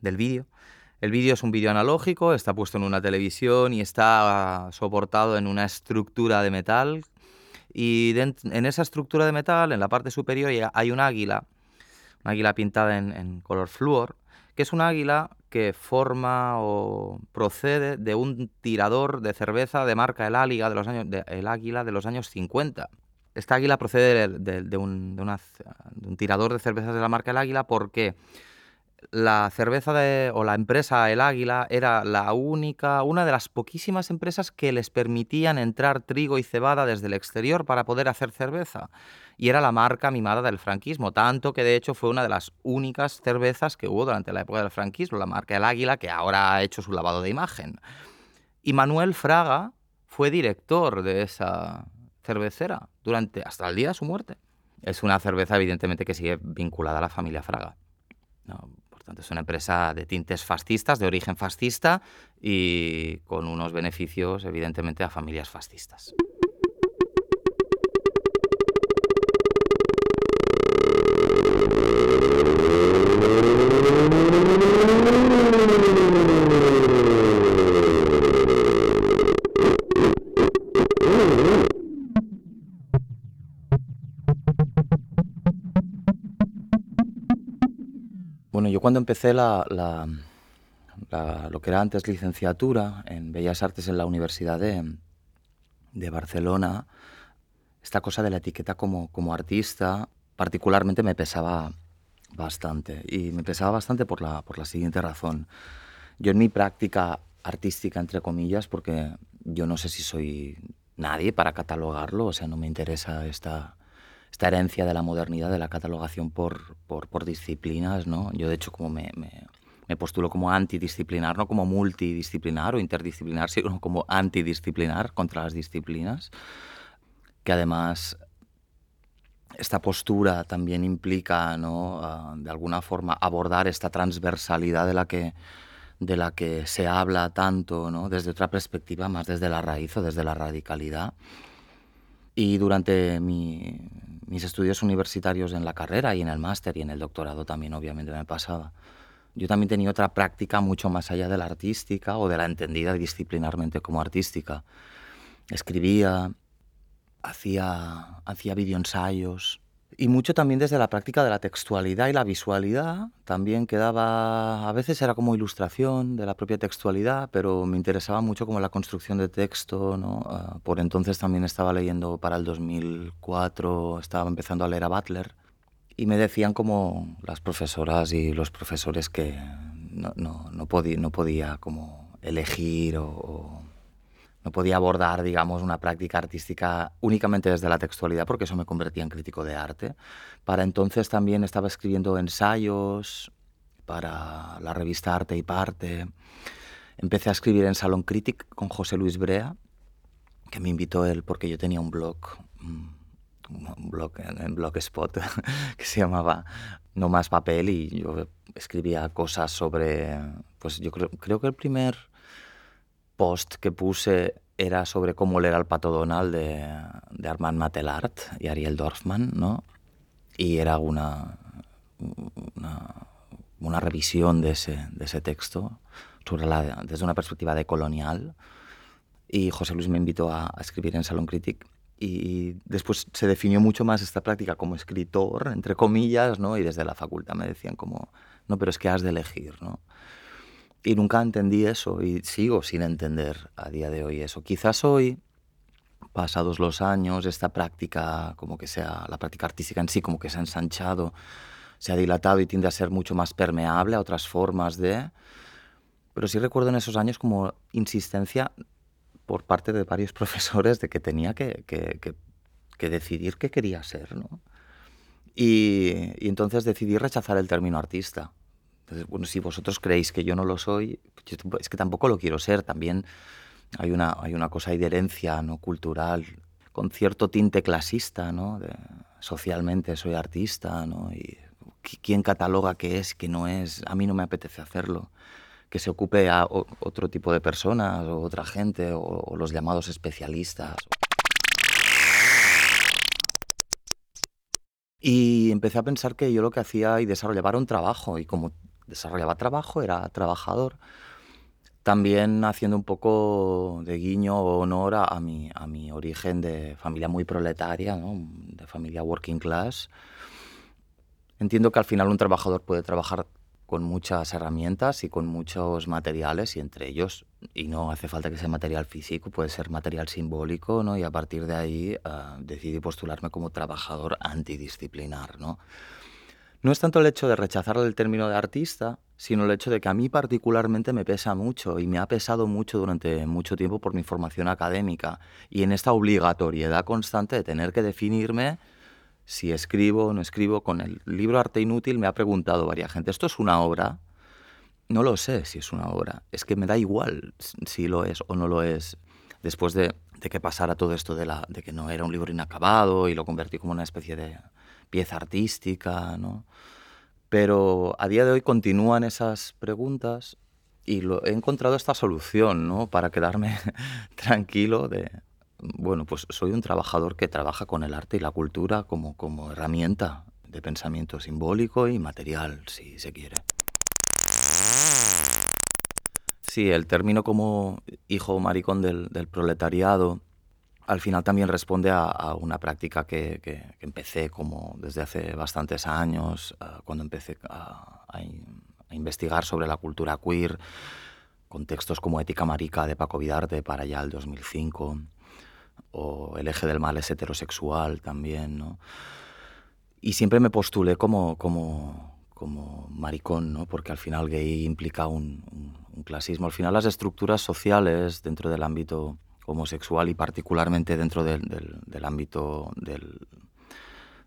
Speaker 1: del vídeo. El vídeo es un vídeo analógico, está puesto en una televisión y está soportado en una estructura de metal. Y en esa estructura de metal, en la parte superior, hay un águila, una águila pintada en, color flúor, que es un águila que forma o procede de un tirador de cerveza de marca El Águila de los años, el águila de los años 50. Esta águila procede de, un, de, un, tirador de cervezas de la marca El Águila porque la cerveza de, o la empresa El Águila era la única, una de las poquísimas empresas que les permitían entrar trigo y cebada desde el exterior para poder hacer cerveza. Y era la marca mimada del franquismo, tanto que de hecho fue una de las únicas cervezas que hubo durante la época del franquismo, la marca El Águila, que ahora ha hecho su lavado de imagen. Y Manuel Fraga fue director de esa cervecera durante hasta el día de su muerte. Es una cerveza evidentemente que sigue vinculada a la familia Fraga. No, es una empresa de tintes fascistas, de origen fascista y con unos beneficios, evidentemente, a familias fascistas. Cuando empecé la, lo que era antes licenciatura en Bellas Artes en la Universidad de, de Barcelona, esta cosa de la etiqueta como, como artista particularmente me pesaba bastante. Y me pesaba bastante por la, por la siguiente razón. Yo en mi práctica artística, entre comillas, porque yo no sé si soy nadie para catalogarlo, o sea, no me interesa esta, esta herencia de la modernidad, de la catalogación por, por, disciplinas, ¿no? Yo, de hecho, como me, me, postulo como antidisciplinar, no como multidisciplinar o interdisciplinar, sino *laughs* como antidisciplinar contra las disciplinas, que además esta postura también implica, ¿no? Ah, de alguna forma, abordar esta transversalidad de la que de la que se habla tanto, ¿no? desde otra perspectiva, más desde la raíz o desde la radicalidad. Y durante mi, mis estudios universitarios en la carrera y en el máster y en el doctorado también obviamente me pasaba. Yo también tenía otra práctica mucho más allá de la artística o de la entendida disciplinarmente como artística. Escribía, hacía, hacía videoensayos, y mucho también desde la práctica de la textualidad y la visualidad. También quedaba, a veces era como ilustración de la propia textualidad, pero me interesaba mucho como la construcción de texto. ¿no? Ah, por entonces también estaba leyendo para el 2004, estaba empezando a leer a Butler. Y me decían como las profesoras y los profesores que no, no, no, podía, no podía como elegir o no podía abordar, digamos, una práctica artística únicamente desde la textualidad, porque eso me convertía en crítico de arte. Para entonces también estaba escribiendo ensayos para la revista Arte y Parte. Empecé a escribir en Salón Critic con José Luis Brea que me invitó él porque yo tenía un blog, mm, un blog en Blogspot *laughs* que se llamaba No más papel y yo escribía cosas sobre, pues yo creo, creo que el primer post que puse era sobre cómo leer al pato Donald de, Armand Matelart y Ariel Dorfman, ¿no? Y era una, una, revisión de ese, de ese texto sobre desde una perspectiva de colonial. Y José Luis me invitó a, escribir en Salon Critic. Y después se definió mucho más esta práctica como escritor, entre comillas, ¿no? Y desde la facultad me decían como, no, pero es que has de elegir, ¿no? Y nunca entendí eso y sigo sin entender a día de hoy eso. Quizás hoy, pasados los años, esta práctica, como que sea, la práctica artística en sí, como que se ha ensanchado, se ha dilatado y tiende a ser mucho más permeable a otras formas de... Pero sí recuerdo en esos años como insistencia por parte de varios *laughs* profesores de que tenía que, que, que, decidir qué quería ser, ¿no? Y, y entonces decidí rechazar el término artista entonces, bueno, si vosotros creéis que yo no lo soy, es que tampoco lo quiero ser. También hay una, hay una cosa de herencia ¿no? cultural con cierto tinte clasista, ¿no? socialmente soy artista, ¿no? Y quién cataloga qué es, qué no es. A mí no me apetece hacerlo. Que se ocupe a otro tipo de personas o otra gente o, o los llamados especialistas. Y empecé a pensar que yo lo que hacía y desarrollaba un trabajo y como desarrollaba trabajo, era trabajador, también haciendo un poco de guiño o honor a, mi, a mi origen de familia muy proletaria, de familia working class. Entiendo que al final un trabajador puede trabajar con muchas herramientas y con muchos materiales y entre ellos, y no hace falta que sea material físico, puede ser material simbólico, ¿no? y a partir de ahí uh, decidí postularme como trabajador antidisciplinar. ¿no? No es tanto el hecho de rechazar el término de artista, sino el hecho de que a mí particularmente me pesa mucho y me ha pesado mucho durante mucho tiempo por mi formación académica y en esta obligatoriedad constante de tener que definirme si escribo o no escribo. Con el libro Arte Inútil me ha preguntado varias gente, ¿esto es una obra? No lo sé si es una obra, es que me da igual si lo es o no lo es. Después de, que pasara todo esto de, la, de que no era un libro inacabado y lo convertí como una especie de pieza artística, ¿no? Pero a día de hoy continúan esas preguntas y lo, he encontrado esta solución, ¿no? Para quedarme *laughs* tranquilo de, bueno, pues soy un trabajador que trabaja con el arte y la cultura como, como herramienta de pensamiento simbólico y material, si se quiere. Sí, el término como hijo maricón del, del proletariado al final también responde a, una práctica que, empecé como desde hace bastantes años, ah, cuando empecé a, investigar sobre la cultura queer, con textos como Ética Marica de Paco Vidarte para ya el 2005, o El eje del mal es heterosexual también, ¿no? Y siempre me postulé como, como, como maricón, ¿no? porque al final gay implica un, un clasismo. Al final las estructuras sociales dentro del ámbito homosexual y particularmente dentro del, del, ámbito del,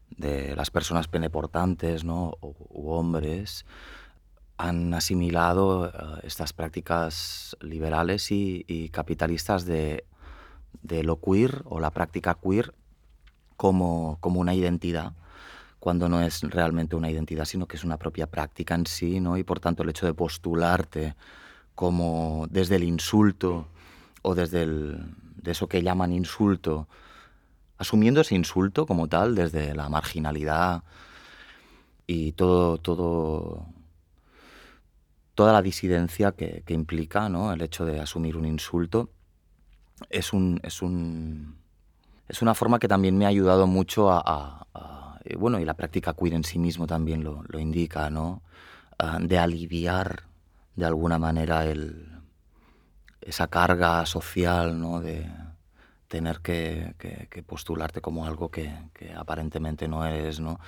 Speaker 1: de las personas peneportantes ¿no? u, hombres, han asimilado eh, estas prácticas liberales y, capitalistas de, de, lo queer o la práctica queer como, como, una identidad, cuando no es realmente una identidad, sino que es una propia práctica en sí, ¿no? y por tanto el hecho de postularte como desde el insulto, o desde el, eso que llaman insulto, asumiendo ese insulto como tal, desde la marginalidad y todo, todo, toda la disidencia que, implica ¿no? el hecho de asumir un insulto, es, un, es, un, es una forma que también me ha ayudado mucho a, bueno, y la práctica queer en sí mismo también lo, lo indica, ¿no? Ah, de aliviar de alguna manera el, esa carga social, ¿no? De tener que, postularte como algo que, aparentemente no eres, ¿no?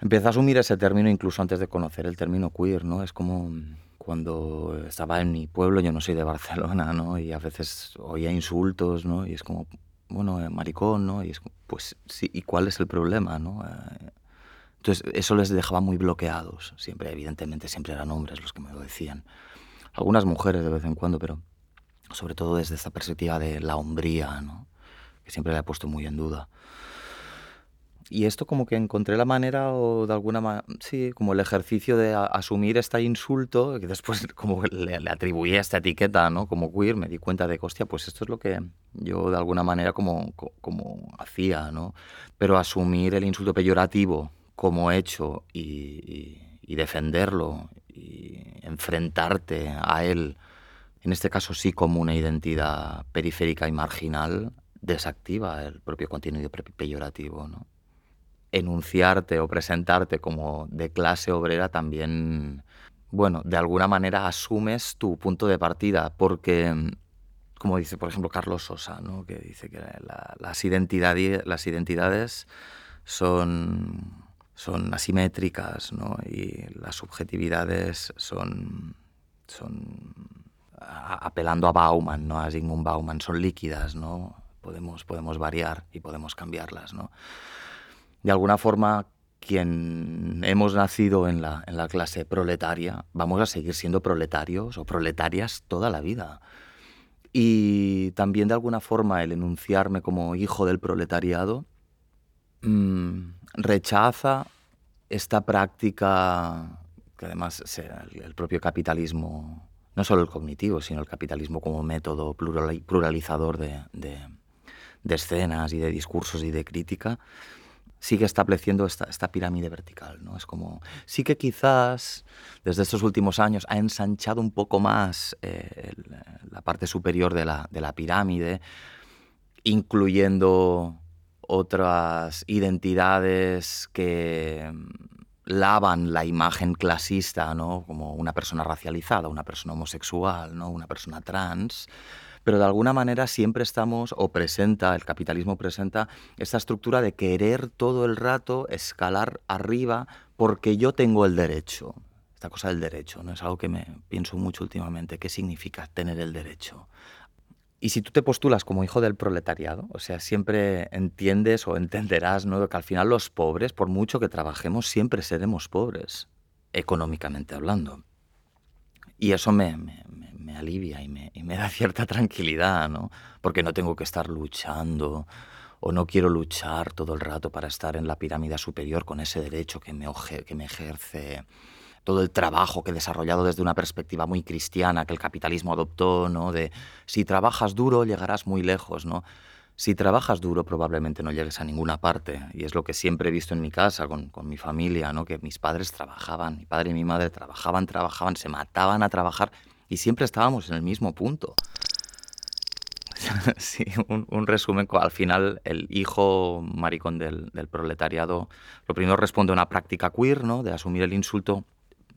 Speaker 1: Empecé a asumir ese término incluso antes de conocer el término queer, ¿no? Es como cuando estaba en mi pueblo, yo no soy de *laughs* Barcelona, ¿no? Y a veces oía insultos, ¿no? Y es como, bueno, eh, maricón, ¿no? Y es pues sí, ¿y cuál es el problema, no? Eh, entonces, eso les dejaba muy bloqueados. Siempre, evidentemente, siempre eran hombres los que me lo decían algunas mujeres de vez en cuando, pero sobre todo desde esta perspectiva de la hombría, ¿no? que siempre le he puesto muy en duda. Y esto como que encontré la manera o de alguna manera, sí, como el ejercicio de asumir este insulto, que después *laughs* como le, le, atribuí esta etiqueta, ¿no? Como queer, me di cuenta de que, hostia, pues esto es lo que yo de alguna manera como, como hacía, ¿no? Pero asumir el insulto peyorativo como hecho y, y defenderlo y enfrentarte a él, en este caso sí como una identidad periférica y marginal, desactiva el propio contenido peyorativo, ¿no? enunciarte o presentarte como de clase obrera también, bueno, de alguna manera asumes tu punto de partida, porque, como dice, por ejemplo, Carlos Sosa, ¿no? que dice que las, las identidades son, son asimétricas ¿no? y las subjetividades son, son apelando a Bauman, ¿no? a Sigmund Bauman, son líquidas, ¿no? Podemos, podemos variar y podemos cambiarlas, ¿no? de alguna forma, quien hemos nacido en la, en la clase proletaria, vamos a seguir siendo proletarios o proletarias toda la vida. Y también de alguna forma el enunciarme como hijo del proletariado mmm, rechaza esta práctica que además el propio capitalismo, no solo el cognitivo, sino el capitalismo como método pluralizador de, escenas y de discursos y de crítica, sigue estableciendo esta, pirámide vertical. ¿no? Es como, sí que quizás desde estos últimos años ha ensanchado un poco más eh, la parte superior de la pirámide, incluyendo otras identidades que mm, lavan la imagen clasista, ¿no? como una persona racializada, una persona homosexual, ¿no? una persona trans, pero de alguna manera siempre estamos, o presenta, el capitalismo presenta, esta estructura de querer todo el rato escalar arriba porque yo tengo el derecho. Esta cosa del derecho, ¿no? Es algo que me pienso mucho últimamente. ¿Qué significa tener el derecho? Y si tú te postulas como hijo del proletariado, o sea, siempre entiendes o entenderás ¿no? que al final los pobres, por mucho que trabajemos, siempre seremos pobres, económicamente hablando. Y eso me, me, alivia y me, da *laughs* cierta tranquilidad, ¿no? Porque no tengo que estar luchando o no quiero luchar todo el rato para estar en la pirámide superior con ese derecho que me, que me ejerce todo el trabajo que he desarrollado desde una perspectiva muy cristiana que el capitalismo adoptó, ¿no? De si trabajas duro llegarás muy lejos, ¿no? Si trabajas duro probablemente no llegues a ninguna parte y es lo que siempre he visto en mi casa con, con mi familia, ¿no? Que mis padres trabajaban, mi padre y mi madre trabajaban, trabajaban, se mataban a trabajar y siempre estábamos en el mismo punto. *laughs* sí, un, un, resumen, al final el hijo maricón del, del, proletariado, lo primero responde a una práctica queer, ¿no? de asumir el insulto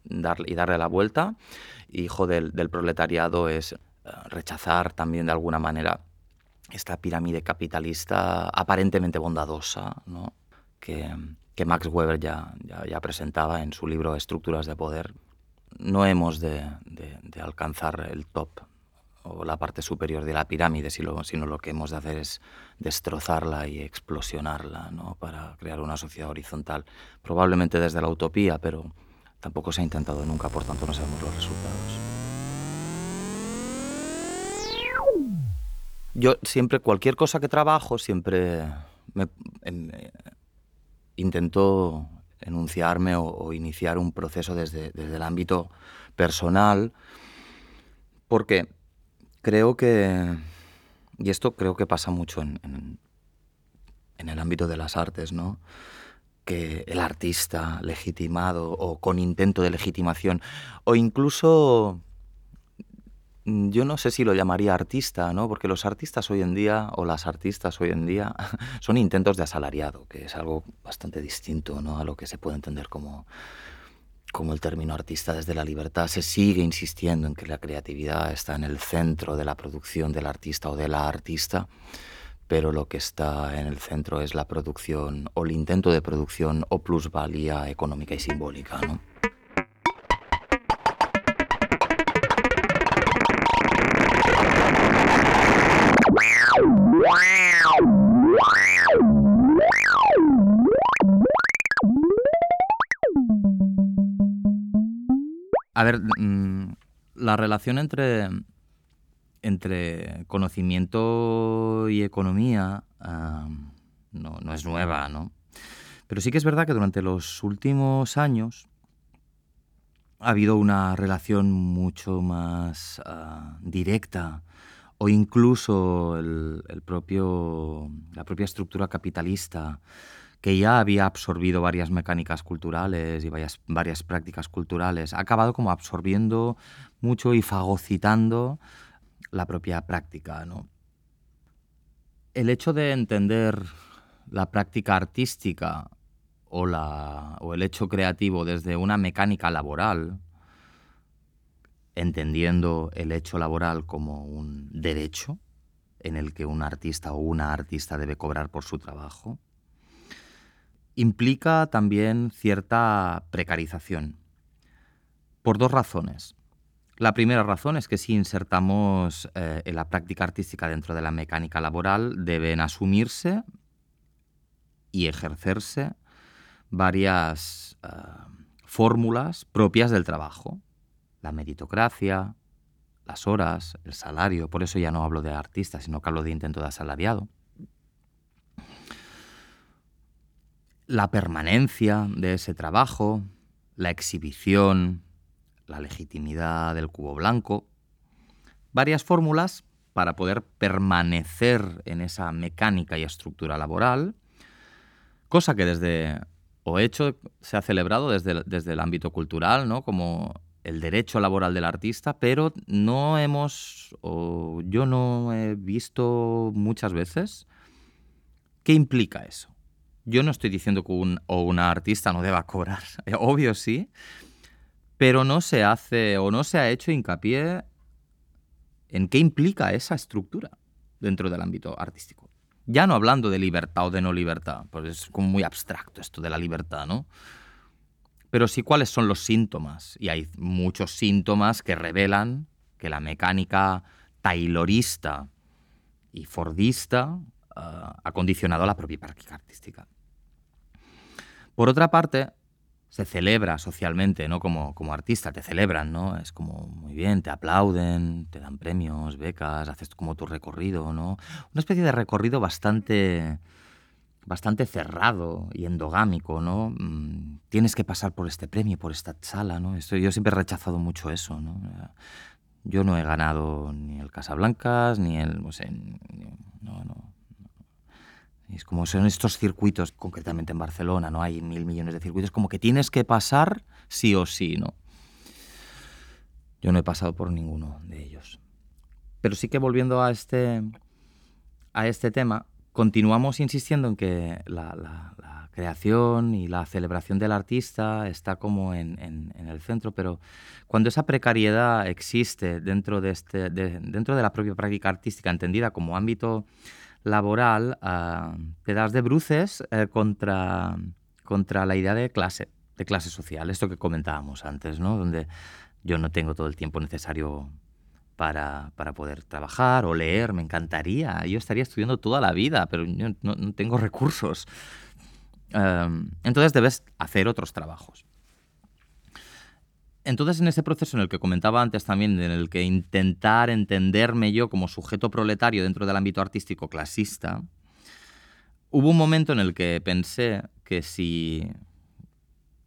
Speaker 1: y darle la vuelta. Hijo del, del proletariado es uh, rechazar también de alguna manera esta pirámide capitalista aparentemente bondadosa, ¿no? que, que Max Weber ya, ya, ya presentaba en su libro Estructuras de Poder, no hemos de, de, de, alcanzar el top o la parte superior de la pirámide, sino, sino, lo que hemos de hacer es destrozarla y explosionarla ¿no? para crear una sociedad horizontal, probablemente desde la utopía, pero tampoco se ha intentado nunca, por tanto no sabemos los resultados. Yo siempre, cualquier cosa que trabajo, siempre me, eh, intento enunciarme o, iniciar un proceso desde, desde, el ámbito personal, porque creo que, y esto creo que pasa mucho en, en el ámbito de las artes, ¿no? Que el artista legitimado o con intento de legitimación, o incluso Mm, yo no sé si lo llamaría artista, ¿no? Porque los artistas hoy en día, o las artistas hoy en día, *laughs* son intentos de asalariado, que es algo bastante distinto, ¿no? A lo que se puede entender como, como el término artista desde la libertad. Se sigue insistiendo en que la creatividad está en el centro de la producción del artista o de la artista, pero lo que está en el centro es la producción o el intento de producción o plusvalía económica y simbólica, ¿no? A ver, mm, la relación entre, entre conocimiento y economía no, no, es nueva, ¿no? Pero sí que es verdad que durante los últimos años ha habido una relación mucho más ah, directa o incluso el, propio, la propia estructura capitalista que ya había absorbido varias mecánicas culturales y varias, varias prácticas culturales, ha acabado como absorbiendo mucho y fagocitando la propia práctica. ¿no? El hecho de entender la práctica artística o, la, o el hecho creativo desde una mecánica laboral, entendiendo el hecho laboral como un derecho en el que un artista o una artista debe cobrar por su trabajo, implica también cierta precarización, por dos razones. La primera razón es que si insertamos eh, la práctica artística dentro de la mecánica laboral, deben asumirse y ejercerse varias eh, fórmulas propias del trabajo. La meritocracia, las horas, el salario, por eso ya no hablo de artista, sino que hablo de intento de asalariado. La permanencia de ese trabajo, la exhibición, la legitimidad del cubo blanco, varias fórmulas para poder permanecer en esa mecánica y estructura laboral, cosa que desde o hecho se ha celebrado desde, desde el ámbito cultural, ¿no? como el derecho laboral del artista, pero no hemos, o yo no he visto muchas veces qué implica eso. Yo no estoy diciendo que un, o una artista no deba cobrar, *laughs* obvio sí, pero no se hace o no se ha hecho hincapié en qué implica esa estructura dentro del ámbito artístico. Ya no hablando de libertad o de no libertad, pues es como muy abstracto esto de la libertad, ¿no? Pero sí cuáles son los síntomas. Y hay muchos síntomas que revelan que la mecánica taylorista y fordista ah, ha condicionado la propia práctica artística. Por otra parte, se celebra socialmente, ¿no? Como, como artista, te celebran, ¿no? Es como muy bien, te aplauden, te dan premios, becas, haces como tu recorrido, ¿no? Una especie de recorrido bastante bastante cerrado y endogámico, ¿no? Mm, tienes que pasar por este premio, por esta sala, ¿no? Esto, yo siempre he rechazado mucho eso, ¿no? Yo no he ganado ni el Casablancas, ni el, no no, es como son estos circuitos, concretamente en Barcelona, ¿no? Hay mil millones de circuitos, como que tienes que pasar sí o sí, ¿no? Yo no he pasado por ninguno de ellos. Pero sí que volviendo a este, a este tema, continuamos insistiendo en que la, creación y la celebración del artista está como en, el centro, pero cuando esa precariedad existe dentro de, este, dentro de la propia práctica artística, entendida como ámbito laboral te das de bruces eh, contra, contra la idea de clase, de clase social, esto que comentábamos antes, ¿no? donde yo no tengo todo el tiempo necesario para, para, poder trabajar o leer, me encantaría, yo estaría estudiando toda la vida, pero yo no, no tengo recursos. Um, entonces debes hacer otros trabajos. Entonces, en ese proceso en el que comentaba antes también, en el que intentar entenderme yo como sujeto proletario dentro del ámbito artístico clasista, hubo un momento en el que pensé que si,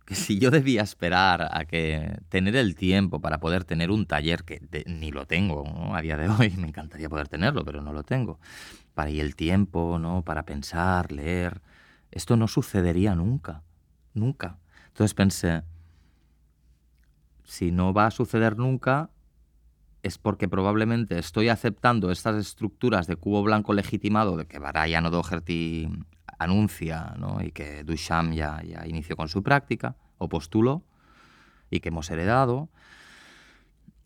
Speaker 1: que si yo debía esperar a que tener el tiempo para poder tener un taller, que ni lo tengo a día de hoy, me encantaría poder tenerlo, pero no lo tengo, para ir el tiempo, ¿no? para pensar, leer, esto no sucedería nunca, nunca. Entonces pensé, si no va a suceder nunca, es porque probablemente estoy aceptando estas estructuras de cubo blanco legitimado de que Brian O'Doherty anuncia y que Duchamp ya, ya inició con su práctica o postuló y que hemos heredado.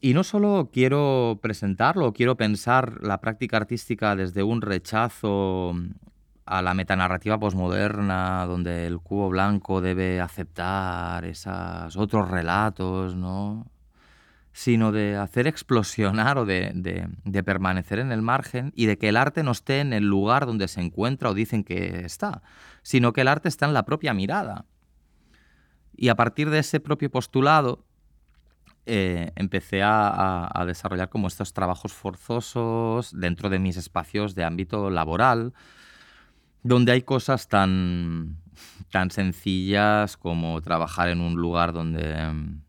Speaker 1: Y no solo quiero presentarlo, quiero pensar la práctica artística desde un rechazo a la metanarrativa posmoderna, donde el cubo blanco debe aceptar esos otros relatos, ¿no? sino de hacer explosionar o de, de, permanecer en el margen y de que el arte no esté en el lugar donde se encuentra o dicen que está, sino que el arte está en la propia mirada. Y a partir de ese propio postulado, eh, empecé a, desarrollar como estos trabajos forzosos dentro de mis espacios de ámbito laboral, donde hay cosas tan, tan sencillas como trabajar en un lugar donde...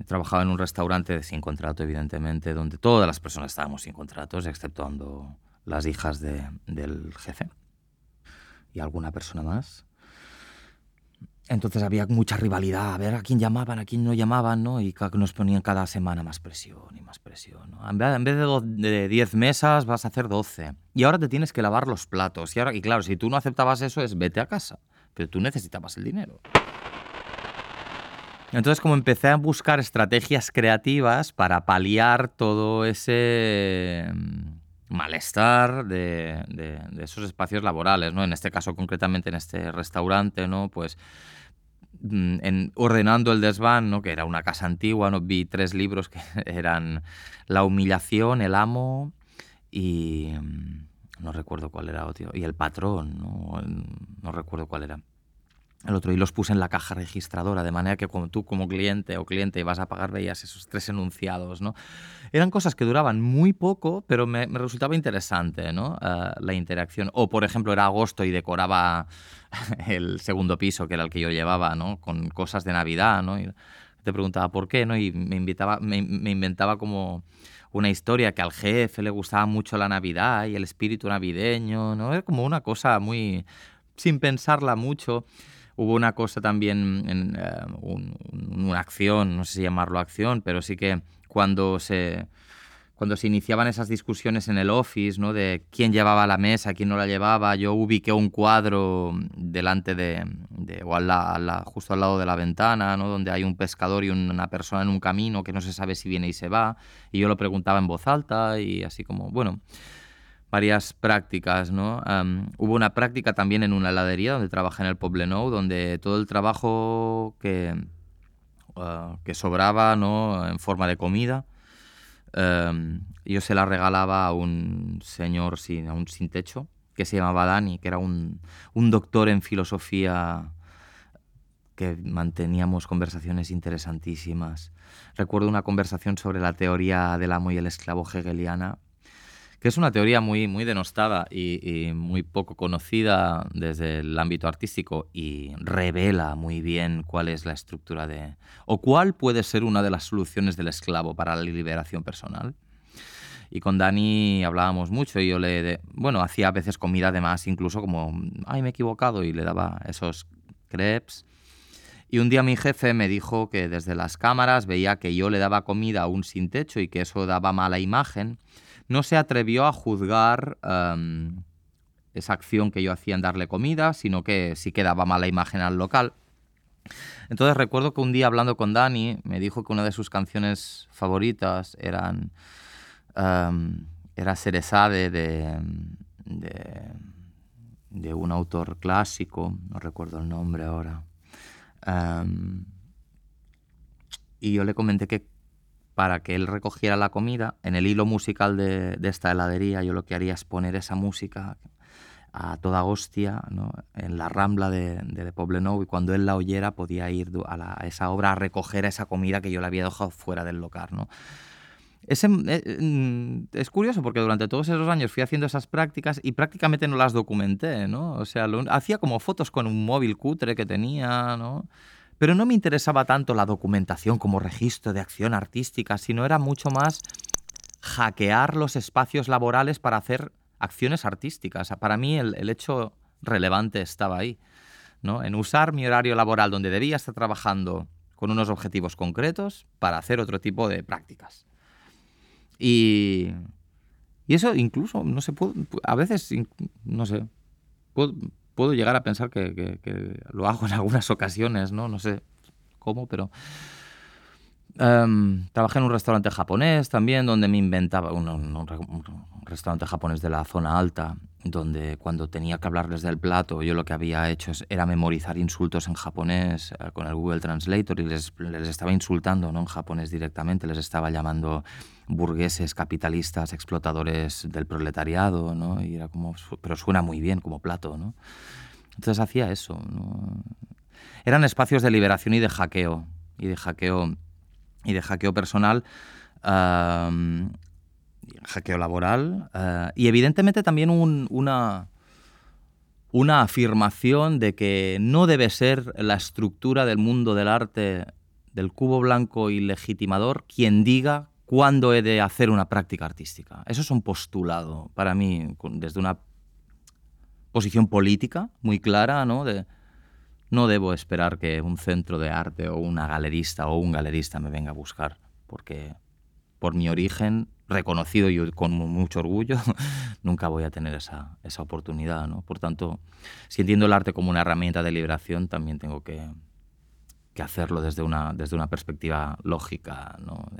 Speaker 1: He trabajado en un restaurante sin contrato, evidentemente, donde todas las personas estábamos sin contratos, exceptuando las hijas del jefe y alguna persona más. Entonces había mucha rivalidad, a ver a quién llamaban, a quién no llamaban, ¿no? Y nos ponían cada semana más presión y más presión. ¿no? En vez de 10 mesas vas a hacer 12. Y ahora te tienes que lavar los platos. Y, ahora, y claro, si tú no aceptabas eso es vete a casa. Pero tú necesitabas el dinero. Entonces como empecé a buscar estrategias creativas para paliar todo ese mm, malestar de, de, esos espacios laborales, ¿no? En este caso concretamente en este restaurante, ¿no? Pues en, ordenando el desván, ¿no? que era una casa antigua, ¿no? vi tres libros que *laughs* eran La humillación, El amo y mm, no recuerdo cuál era, tío, y El patrón, ¿no? no recuerdo cuál era el otro y los puse en la caja registradora, de manera que como tú como cliente o cliente vas a pagar veías esos tres enunciados, ¿no? Eran cosas que duraban muy poco, pero me, resultaba interesante, ¿no? Eh, la interacción. O, por ejemplo, era agosto y decoraba *laughs* el segundo piso, que era el que yo llevaba, ¿no? Con cosas de Navidad, ¿no? Y te preguntaba por qué, ¿no? Y me, invitaba, me, me inventaba como una historia que al jefe le gustaba mucho la Navidad y el espíritu navideño, ¿no? Era como una cosa muy... sin pensarla mucho. Hubo una cosa también, eh, una acción, no sé si llamarlo acción, pero sí que cuando se, cuando se iniciaban esas discusiones en el office, ¿no? De quién llevaba la mesa, quién no la llevaba, yo ubiqué un cuadro delante de, o al, justo al lado de la ventana, ¿no? Donde hay un pescador y una persona en un camino que no se sabe si viene y se va, y yo lo preguntaba en voz alta y así como, bueno, varias prácticas, ¿no? hubo una práctica también en una heladería donde trabajé en el Poblenou, donde todo el trabajo que, ah, que sobraba, ¿no? En forma de comida, yo se la regalaba a un señor sin, a un sin techo, que se llamaba Dani, que era un, un doctor en filosofía que manteníamos conversaciones interesantísimas. Recuerdo una conversación sobre la teoría del amo y el esclavo hegeliana, que es una teoría muy, muy denostada y, muy poco conocida desde el ámbito artístico y revela muy bien cuál es la estructura de... o cuál puede ser una de las soluciones del esclavo para la liberación personal. Y con Dani hablábamos mucho y yo le, bueno, hacía a veces comida además, incluso como, ay, me he equivocado y le daba esos crepes. Y un día mi jefe me dijo que desde las cámaras veía que yo le daba comida a un sin techo y que eso daba mala imagen no se atrevió a juzgar em, esa acción que yo hacía en darle comida, sino que sí que daba mala imagen al local. Entonces recuerdo que un día hablando con Dani me dijo que una de sus canciones favoritas eran um, era Cerezade de, de, un autor clásico, no recuerdo el nombre ahora. Em, y yo le comenté que para que él recogiera la comida. En el hilo musical de, esta heladería yo lo que haría es poner esa música a toda hostia en la rambla de, de Poblenou y cuando él la oyera podía ir a, esa obra a recoger esa comida que yo le había dejado fuera del local. ¿no? Eh, mm, es curioso porque durante todos esos años fui haciendo esas prácticas y prácticamente no las documenté, ¿no? O sea, hacía como fotos con un móvil cutre que tenía, ¿no? Pero no me interesaba tanto la documentación como registro de acción artística, sino era mucho más hackear los espacios laborales para hacer acciones artísticas. Para mí el, hecho relevante estaba ahí, ¿no? en usar mi horario laboral donde debía estar trabajando con unos objetivos concretos para hacer otro tipo de prácticas. Y, eso incluso, no sé, a veces, no sé, puedo, puedo llegar a pensar que, lo hago en algunas ocasiones, ¿no? No sé cómo, pero... Em, trabajé en un restaurante japonés también, donde me inventaba, un, restaurante japonés de la zona alta, donde cuando tenía que hablarles del plato, yo lo que había hecho era memorizar insultos en japonés eh, con el Google Translator y les, les, estaba insultando ¿no? en japonés directamente, les estaba llamando burgueses, capitalistas, explotadores del proletariado, ¿no? Y era como, pero suena muy bien como plato, ¿no? Entonces hacía eso, Eran espacios de liberación y de hackeo, y de hackeo y de hackeo personal, hackeo laboral, eh, y evidentemente también una, una afirmación de que no debe ser la estructura del mundo del arte del cubo blanco y legitimador quien diga cuándo he de hacer una práctica artística. Eso es un postulado para mí desde una posición política muy clara, ¿no? De, no debo esperar que un centro de arte o una galerista o un galerista me venga a buscar, porque por mi origen reconocido y con mucho orgullo, *laughs* nunca voy a tener esa, esa oportunidad. ¿no? Por tanto, si entiendo el arte como una herramienta de liberación, también tengo que, que hacerlo desde una, desde una perspectiva lógica, ¿no?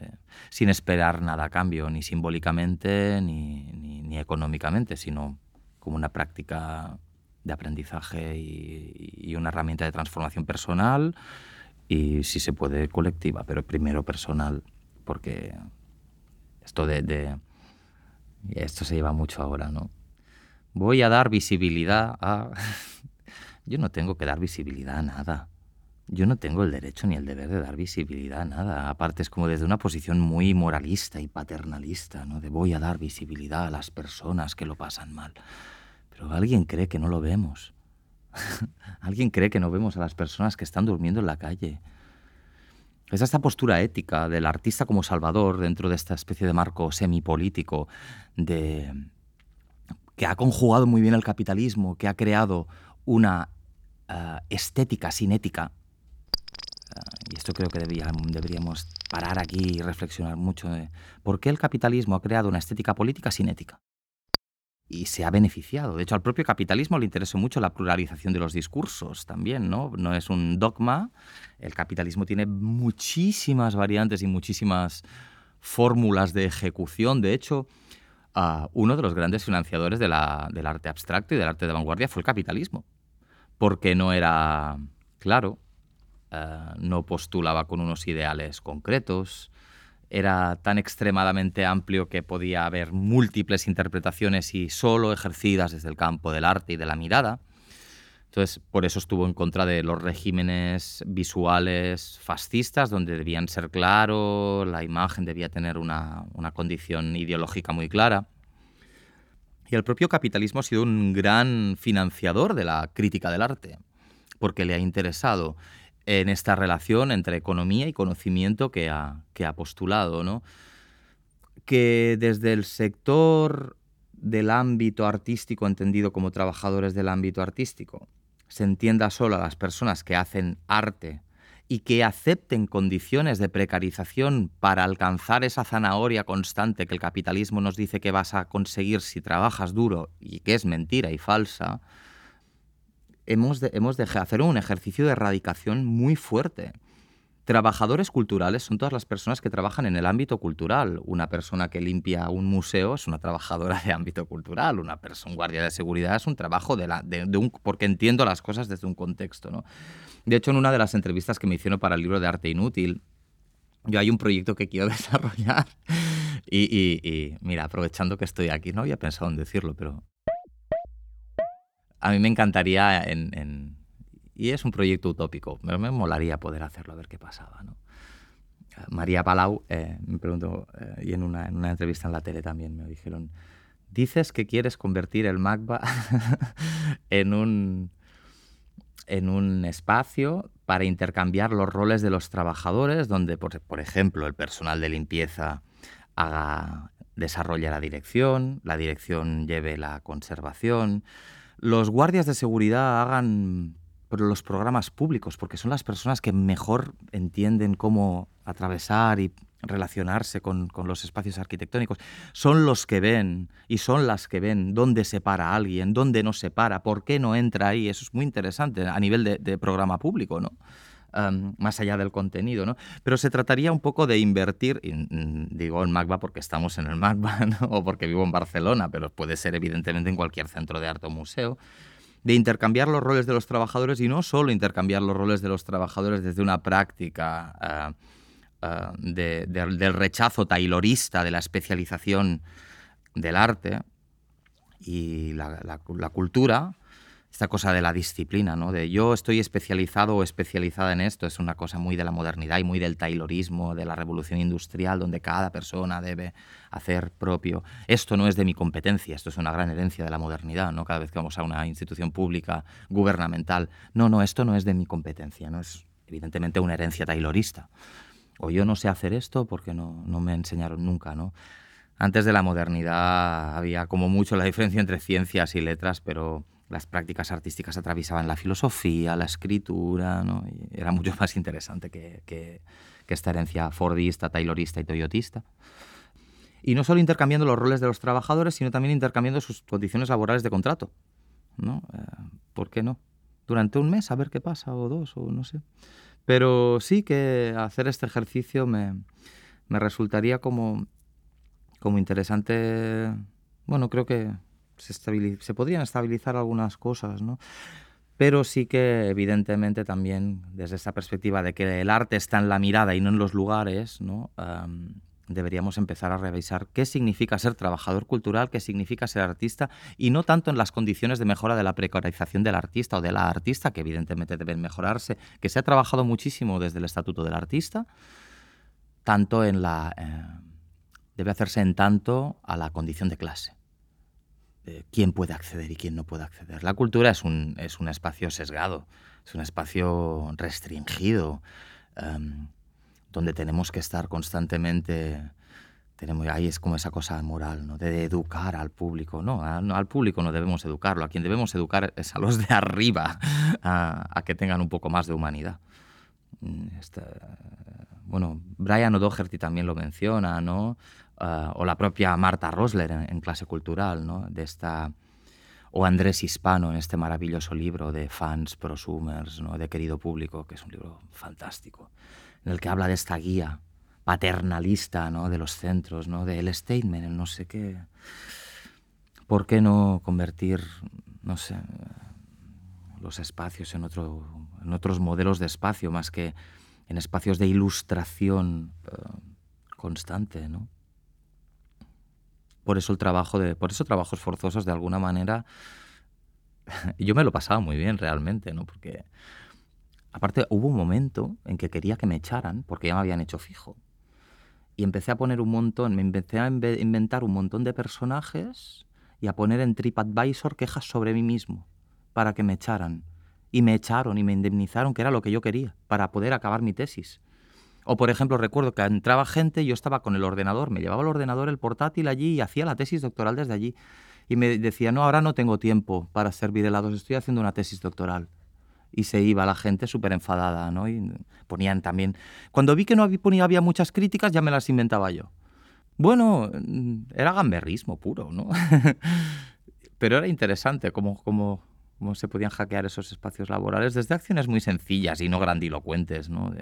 Speaker 1: sin esperar nada a cambio, ni simbólicamente ni, ni, económicamente, sino como una práctica de aprendizaje y, una herramienta de transformación personal y si se puede colectiva, pero primero personal, porque esto de, esto se lleva mucho ahora, ¿no? Voy a dar visibilidad a... *laughs* Yo no tengo que dar visibilidad a nada. Yo no tengo el derecho ni el deber de dar visibilidad a nada. Aparte es como desde una posición muy moralista y paternalista, ¿no? De voy a dar visibilidad a las personas que lo pasan mal. Pero alguien cree que no lo vemos. *laughs* alguien cree que no vemos a las personas que están durmiendo en la calle. Es esta postura ética del artista como salvador dentro de esta especie de marco semipolítico de que ha conjugado muy bien el capitalismo, que ha creado una uh, estética cinética. Uh, y esto creo que deberíamos parar aquí y reflexionar mucho por qué el capitalismo ha creado una estética política cinética y se ha beneficiado. De hecho, al propio capitalismo le interesó mucho la pluralización de los discursos también, ¿no? No es un dogma. El capitalismo tiene muchísimas variantes y muchísimas fórmulas de ejecución. De hecho, uh, uno de los grandes financiadores del arte abstracto y del arte de vanguardia fue el capitalismo, porque no era claro, uh, no postulaba con unos ideales concretos, era tan extremadamente amplio que podía haber múltiples interpretaciones y solo ejercidas desde el campo del arte y de la mirada. Entonces, por eso estuvo en contra de los regímenes visuales fascistas, donde debían ser claros, la imagen debía tener una, una condición ideológica muy clara. Y el propio capitalismo ha sido un gran financiador de la crítica del arte, porque le ha interesado en esta relación entre economía y conocimiento que ha, que ha postulado, ¿no? Que desde el sector del ámbito artístico, entendido como trabajadores del ámbito artístico, se entienda solo a las personas que hacen arte y que acepten condiciones de precarización para alcanzar esa zanahoria constante que el capitalismo nos dice que vas a conseguir si trabajas duro y que es mentira y falsa, hemos de, hemos de hacer un ejercicio de erradicación muy fuerte. Trabajadores culturales son todas las personas que trabajan en el ámbito cultural. Una persona que limpia un museo es una trabajadora de ámbito cultural. Una persona, un guardia de seguridad es un trabajo de, la, de, un, porque entiendo las cosas desde un contexto. ¿no? De hecho, en una de las entrevistas que me hicieron para el libro de Arte Inútil, yo hay un proyecto que quiero *laughs* desarrollar y, y, y, mira, aprovechando que estoy aquí, no había pensado en decirlo, pero a mí me encantaría en, y es un proyecto utópico, pero me molaría poder hacerlo, a ver qué pasaba. ¿no? María Palau eh, me preguntó, eh, y en una, en una, entrevista en la tele también me dijeron, dices que quieres convertir el MACBA *laughs* en, un, en un espacio para intercambiar los roles de los trabajadores, donde, por, por ejemplo, el personal de limpieza haga, desarrolle la dirección, la dirección lleve la conservación, los guardias de seguridad hagan los programas públicos, porque son las personas que mejor entienden cómo atravesar y relacionarse con, los espacios arquitectónicos. Son los que ven y son las que ven dónde se para alguien, dónde no se para, por qué no entra ahí. Eso es muy interesante a nivel de, de programa público, ¿no? Más allá del contenido, ¿no? Pero se trataría un poco de invertir, mm, digo en MACBA porque estamos en el MACBA *laughs* o porque vivo en Barcelona, pero puede ser evidentemente en cualquier centro de arte o museo, de intercambiar los roles de los trabajadores y no solo intercambiar los roles de los trabajadores desde una práctica ah, ah, del rechazo taylorista de la especialización del arte y la cultura, esta cosa de la disciplina, ¿no? De yo estoy especializado o especializada en esto, es una cosa muy de la modernidad y muy del taylorismo, de la revolución industrial, donde cada persona debe hacer propio. Esto no es de mi competencia, esto es una gran herencia de la modernidad, ¿no? Cada vez que vamos a una institución pública, gubernamental, no, no, esto no es de mi competencia, ¿no? Es evidentemente una herencia taylorista. O yo no sé hacer esto porque no, no me enseñaron nunca, ¿no? Antes de la modernidad había como mucho la diferencia entre ciencias y letras, pero las prácticas artísticas atravesaban la filosofía, la escritura, ¿no? era mucho *laughs* más interesante que, que, esta herencia fordista, taylorista y toyotista. Y no solo intercambiando los roles de los trabajadores, sino también intercambiando sus condiciones laborales de contrato. ¿no? Eh, ¿Por qué no? Durante un mes, a ver qué pasa, o dos, o no sé. Pero sí que hacer este ejercicio me, me resultaría como, como interesante. Bueno, creo que se, podrían estabilizar algunas cosas, ¿no? Pero sí que evidentemente también desde esa perspectiva de que el arte está en la mirada y no en los lugares, ¿no? deberíamos empezar a revisar qué significa ser trabajador cultural, qué significa ser artista, y no tanto en las condiciones de mejora de la precarización del artista o de la artista, que evidentemente deben mejorarse, que se ha trabajado muchísimo desde el Estatuto del Artista, tanto en la... Eh, debe hacerse en tanto a la condición de clase quién puede acceder y quién no puede acceder. La cultura es un, es un espacio sesgado, es un espacio restringido, em, donde tenemos que estar constantemente... Tenemos, ahí es como esa cosa moral, ¿no? De educar al público. No, al público no debemos educarlo. A quien debemos educar es a los de arriba, a, que tengan un poco más de humanidad. Mm, bueno, Brian O'Doherty también lo menciona, ¿no? Eh, o la propia Marta Rosler en, clase cultural, ¿no? de esta, o Andrés Hispano en este maravilloso libro de fans, prosumers, ¿no? de querido público, que es un libro fantástico, en el que habla de esta guía paternalista ¿no? de los centros, ¿no? del statement, el no sé qué. ¿Por qué no convertir, no sé, los espacios en, otro, en otros modelos de espacio más que en espacios de ilustración eh, constante, ¿no? Por eso el trabajo de, por eso trabajos forzosos de alguna manera, *laughs* yo me lo pasaba muy bien realmente, ¿no? Porque aparte hubo un momento en que quería que me echaran porque ya me habían hecho fijo. Y empecé a poner un montón, me empecé a inventar un montón de personajes y a poner en TripAdvisor quejas sobre mí mismo para que me echaran. Y me echaron y me indemnizaron, que era lo que yo quería, para poder acabar mi tesis. O, por ejemplo, recuerdo que entraba gente, yo estaba con el ordenador, me llevaba el ordenador, el portátil allí y hacía la tesis doctoral desde allí. Y me decía, no, ahora no tengo tiempo para servir helados, estoy haciendo una tesis doctoral. Y se iba la gente súper enfadada, ¿no? Y ponían también... Cuando vi que no había, muchas críticas, ya me las inventaba yo. Bueno, era gamberrismo puro, ¿no? *laughs* Pero era interesante cómo, cómo, cómo se podían hackear esos espacios laborales desde acciones muy sencillas y no grandilocuentes, ¿no?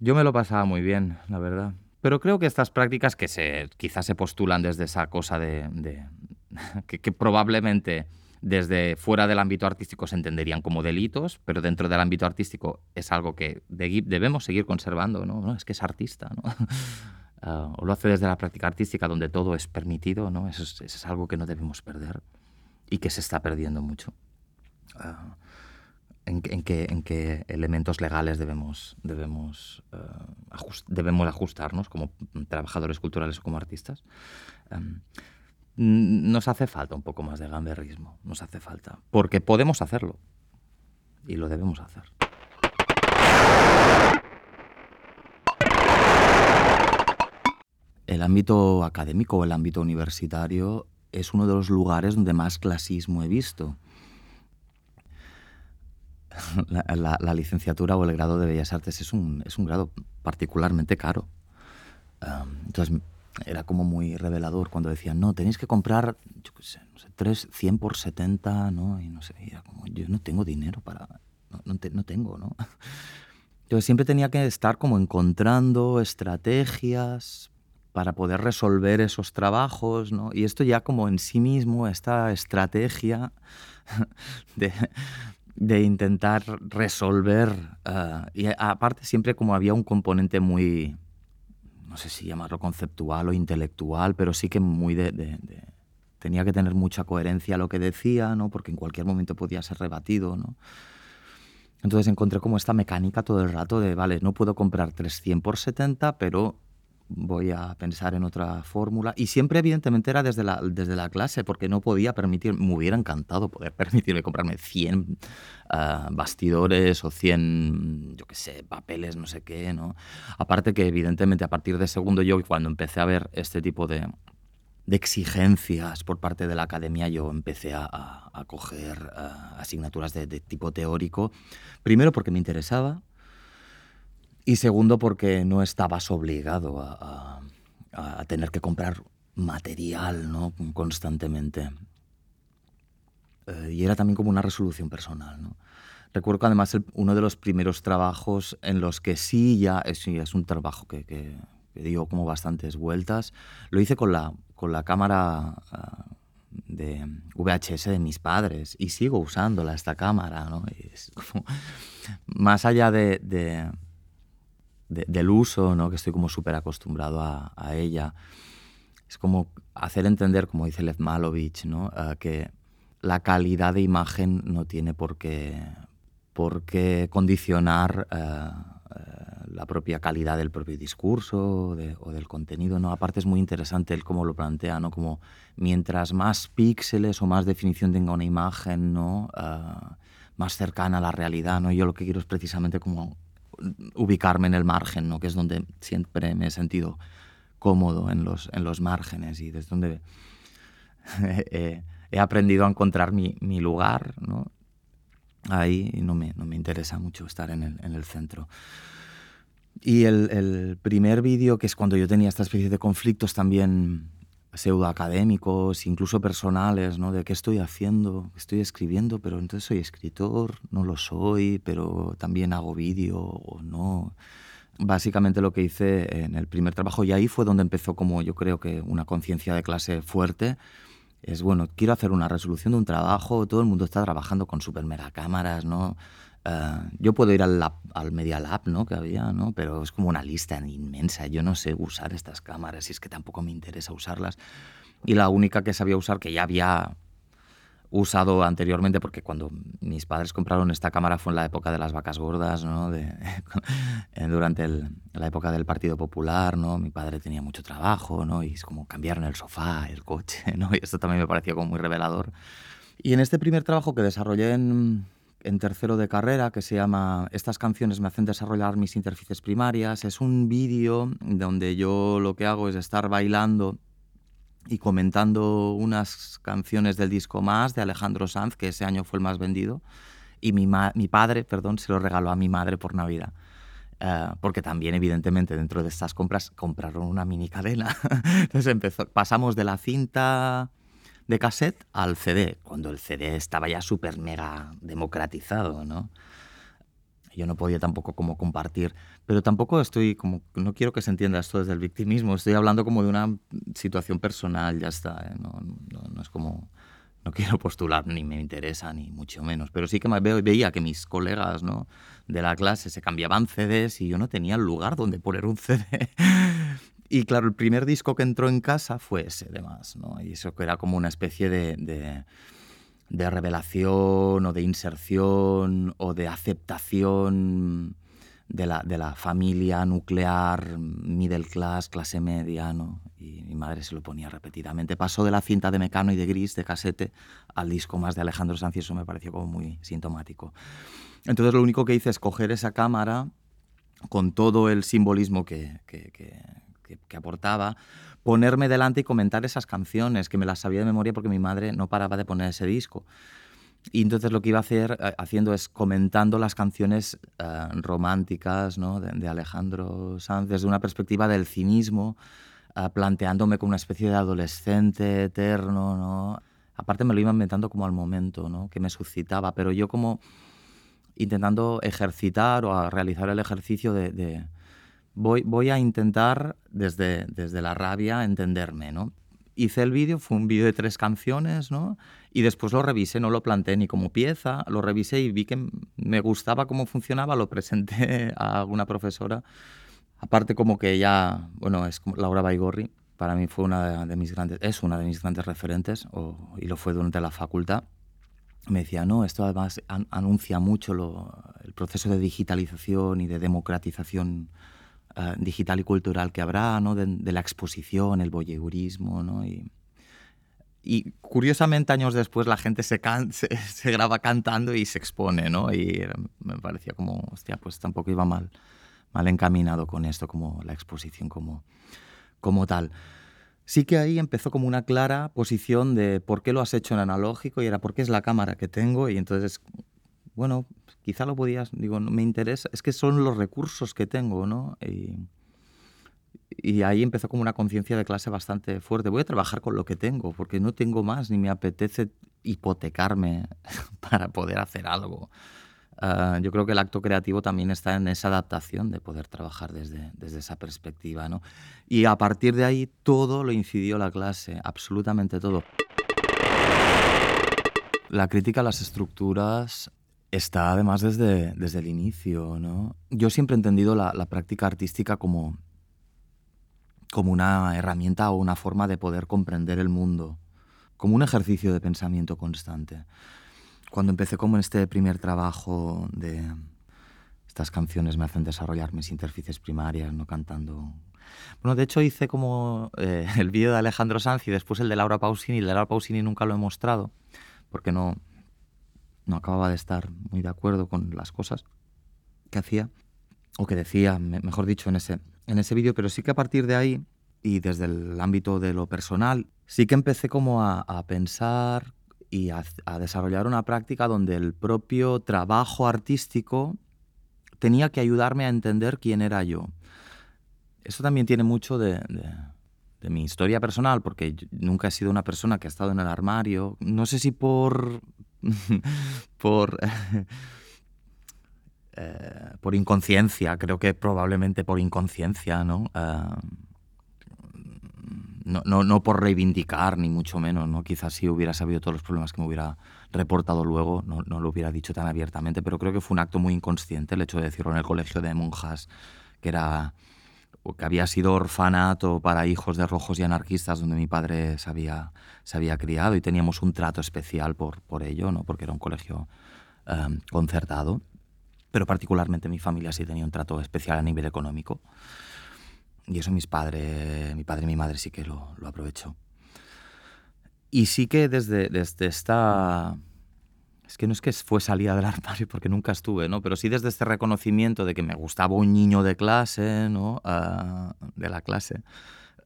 Speaker 1: Yo me lo pasaba muy bien, la verdad. Pero creo que estas prácticas que se, quizás se postulan desde esa cosa de, *laughs* que, probablemente desde fuera del ámbito artístico se entenderían como delitos, pero dentro del ámbito artístico es algo que debemos seguir conservando, ¿no? Es que es artista, ¿no? *laughs* Ah, o lo hace desde la práctica artística donde todo es permitido, ¿no? Eso es, algo que no debemos perder y que se está perdiendo mucho. Uh, en, qué, elementos legales debemos, debemos, eh, debemos ajustarnos como trabajadores culturales o como artistas. Em, nos hace falta un poco más de gamberrismo, nos hace falta, porque podemos hacerlo y lo debemos hacer. El ámbito académico o el ámbito universitario es uno de los lugares donde más clasismo he visto *laughs* la, licenciatura o el grado de Bellas Artes es un, es un grado particularmente caro. entonces era como muy revelador cuando decían, no, tenéis que comprar, yo qué sé, no sé, 3, 100 por 70, ¿no? Y no sé, yo no tengo dinero para, no, no, tengo, ¿no? *laughs* Yo siempre tenía que estar como encontrando estrategias para poder resolver esos trabajos, ¿no? Y esto ya como en sí mismo, esta estrategia *laughs* de, de intentar resolver. Eh, y aparte siempre como había un componente muy, no sé si llamarlo conceptual o intelectual, pero sí que muy tenía que tener mucha coherencia lo que decía, ¿no? Porque en cualquier momento podía ser rebatido, ¿no? Entonces encontré como esta mecánica todo el rato de, vale, no puedo comprar 300 por 70, pero voy a pensar en otra fórmula. Y siempre, evidentemente, era desde la, desde la clase, porque no podía permitir, me hubiera encantado poder *laughs* permitirme comprarme 100 ah, bastidores o 100, yo qué sé, papeles, no sé qué, ¿no? Aparte que, evidentemente, a partir de segundo yo, cuando empecé a ver este tipo de, de exigencias por parte de la academia, yo empecé a, a, coger ah, asignaturas de, de tipo teórico, primero porque me interesaba, y segundo, porque no estabas obligado a, tener que comprar material ¿no? constantemente. Eh, y era también como una resolución personal. ¿no? Recuerdo que además uno de los primeros trabajos en los que sí ya es, es un trabajo que, que, dio como bastantes vueltas, lo hice con la, con la cámara ah, de VHS de mis padres y sigo usándola, esta cámara. ¿no? es como, *laughs* más allá de del uso, ¿no? que estoy como súper acostumbrado a, ella. Es como hacer entender, como dice Lev Malovich, ¿no? Eh, que la calidad de imagen no tiene por qué, por qué condicionar eh, eh, la propia calidad del propio discurso o del contenido. ¿no? Aparte es muy interesante el cómo lo plantea, ¿no? como mientras más píxeles o más definición tenga una imagen, ¿no? más cercana a la realidad. ¿no? Yo lo que quiero es precisamente como ubicarme en el margen, ¿no? que es donde siempre me he sentido cómodo en los, en los márgenes y desde donde *laughs* he aprendido a encontrar mi, mi lugar. ¿no? Ahí no me, no me, interesa mucho estar en el, en el centro. Y el, el primer vídeo, que es cuando yo tenía esta especie de conflictos también pseudoacadémicos, incluso personales, ¿no? De qué estoy haciendo, estoy escribiendo, pero entonces soy escritor, no lo soy, pero también hago vídeo o no. Básicamente lo que hice en el primer trabajo, y ahí fue donde empezó como yo creo que una conciencia de clase fuerte, es bueno, quiero hacer una resolución de un trabajo, todo el mundo está trabajando con super mega cámaras, ¿no? Eh, yo puedo ir al, al Media Lab ¿no? que había, ¿no? pero es como una lista inmensa. Yo no sé usar estas cámaras y es que tampoco me interesa usarlas. Y la única que sabía usar, que ya había usado anteriormente, porque cuando mis padres compraron esta cámara fue en la época de las vacas gordas, ¿no? de, *laughs* durante la época del Partido Popular, ¿no? mi padre tenía mucho trabajo ¿no? y es como cambiaron el sofá, el coche, *laughs* ¿no? y esto también me pareció como muy revelador. Y en este primer trabajo que desarrollé en, en tercero de carrera que se llama Estas canciones me hacen desarrollar mis interfaces primarias. Es un vídeo donde yo lo que hago es estar bailando y comentando unas canciones del disco más de Alejandro Sanz, que ese año fue el más vendido, y mi, mi padre, perdón, se lo regaló a mi madre por Navidad. Uh, porque también, evidentemente, dentro de estas compras compraron una mini cadena. *laughs* Entonces empezó, pasamos de la cinta de cassette al CD, cuando el CD estaba ya súper mega democratizado, ¿no? Yo no podía tampoco como compartir, pero tampoco estoy como, no quiero que se entienda esto desde el victimismo, estoy hablando como de una situación personal, ya está, ¿eh? no, no, es como, no quiero postular, ni me interesa, ni mucho menos, pero sí que me veía que mis colegas ¿no? de la clase se cambiaban CDs y yo no tenía lugar donde poner un CD. Y claro, el primer disco que entró en casa fue ese, además, ¿no? Y eso que era como una especie de, de, revelación o de inserción o de aceptación de la, de la, familia nuclear, middle class, clase media, ¿no? Y mi madre se lo ponía repetidamente. Pasó de la cinta de Mecano y de Gris, de casete, al disco más de Alejandro Sanz y eso me pareció como muy sintomático. Entonces lo único que hice es coger esa cámara con todo el simbolismo que, que, que, aportaba, ponerme delante y comentar esas canciones, que me las sabía de memoria porque mi madre no paraba de poner ese disco. Y entonces lo que iba a hacer, eh, haciendo es comentando las canciones eh, románticas ¿no? de, Alejandro Sanz desde una perspectiva del cinismo, eh, planteándome como una especie de adolescente eterno. ¿no? Aparte me lo iba inventando como al momento, ¿no? que me suscitaba, pero yo como intentando ejercitar o a realizar el ejercicio de voy, a intentar desde, desde la rabia entenderme, ¿no? Hice el vídeo, fue un vídeo de tres canciones, ¿no? Y después lo revisé, no lo planteé ni como pieza, lo revisé y vi que me gustaba cómo funcionaba, lo presenté *laughs* a alguna profesora. Aparte como que ella, bueno, es como Laura Baigorri, para mí fue una de mis grandes, es una de mis grandes referentes, y lo fue durante la facultad. Me decía, no, esto además anuncia mucho el proceso de digitalización y de democratización eh, digital y cultural que habrá, ¿no? de, la exposición, el voyeurismo, ¿no? Y, y curiosamente años después la gente se, *laughs* se, graba cantando y se expone, ¿no? Y me parecía como, hostia, pues tampoco iba mal, mal encaminado con esto, como la exposición como, como tal. Sí que ahí empezó como una clara posición de por qué lo has hecho en analógico y era porque es la cámara que tengo y entonces, bueno, quizá lo podías, digo, me interesa, es que son los recursos que tengo, ¿no? Y, y ahí empezó como una conciencia de clase bastante fuerte. Voy a trabajar con lo que tengo, porque no tengo más, ni me apetece hipotecarme *laughs* para poder hacer algo. Ah, yo creo que el acto creativo también está en esa adaptación de poder trabajar desde, desde esa perspectiva. ¿no? Y a partir de ahí todo lo incidió la clase, absolutamente todo. La crítica a las estructuras está además desde, desde el inicio. ¿no? Yo siempre he entendido la, la práctica artística como, como una herramienta o una forma de poder comprender el mundo, como un ejercicio de pensamiento constante cuando empecé como en este primer trabajo de estas canciones me hacen desarrollar mis interfaces primarias, no cantando. Bueno, de hecho hice como eh, *laughs* el vídeo de Alejandro Sanz y después el de Laura Pausini. El de Laura Pausini nunca lo he mostrado porque no, no acababa de estar muy de acuerdo con las cosas que hacía o que decía, mejor dicho, en ese, en ese vídeo, pero sí que a partir de ahí y desde el ámbito de lo personal, sí que empecé como a, a pensar y a, desarrollar una práctica donde el propio trabajo artístico tenía que ayudarme a entender quién era yo. Eso también tiene mucho de, mi historia personal, porque nunca he sido una persona que ha estado en el armario. No sé si por. *laughs* por. *laughs* Eh, por inconsciencia, creo que probablemente por inconsciencia, ¿no? Eh, no, no, por reivindicar, ni mucho menos, ¿no? Quizás si hubiera sabido todos los problemas que me hubiera reportado luego, no, no, lo hubiera dicho tan abiertamente, pero creo que fue un acto muy inconsciente el hecho de decirlo en el colegio de monjas, que era que había sido orfanato para hijos de rojos y anarquistas donde mi padre se había, se había criado y teníamos un trato especial por, por ello, ¿no? porque era un colegio em, concertado, pero particularmente mi familia sí tenía un trato especial a nivel económico. Y eso mis padres, mi padre y mi madre sí que lo, lo aprovechó. Y sí que desde, desde esta... Es que no es que fue salida del armario porque nunca estuve, ¿no? Pero sí desde este reconocimiento de que me gustaba un niño de clase, ¿no? Ah, de la clase.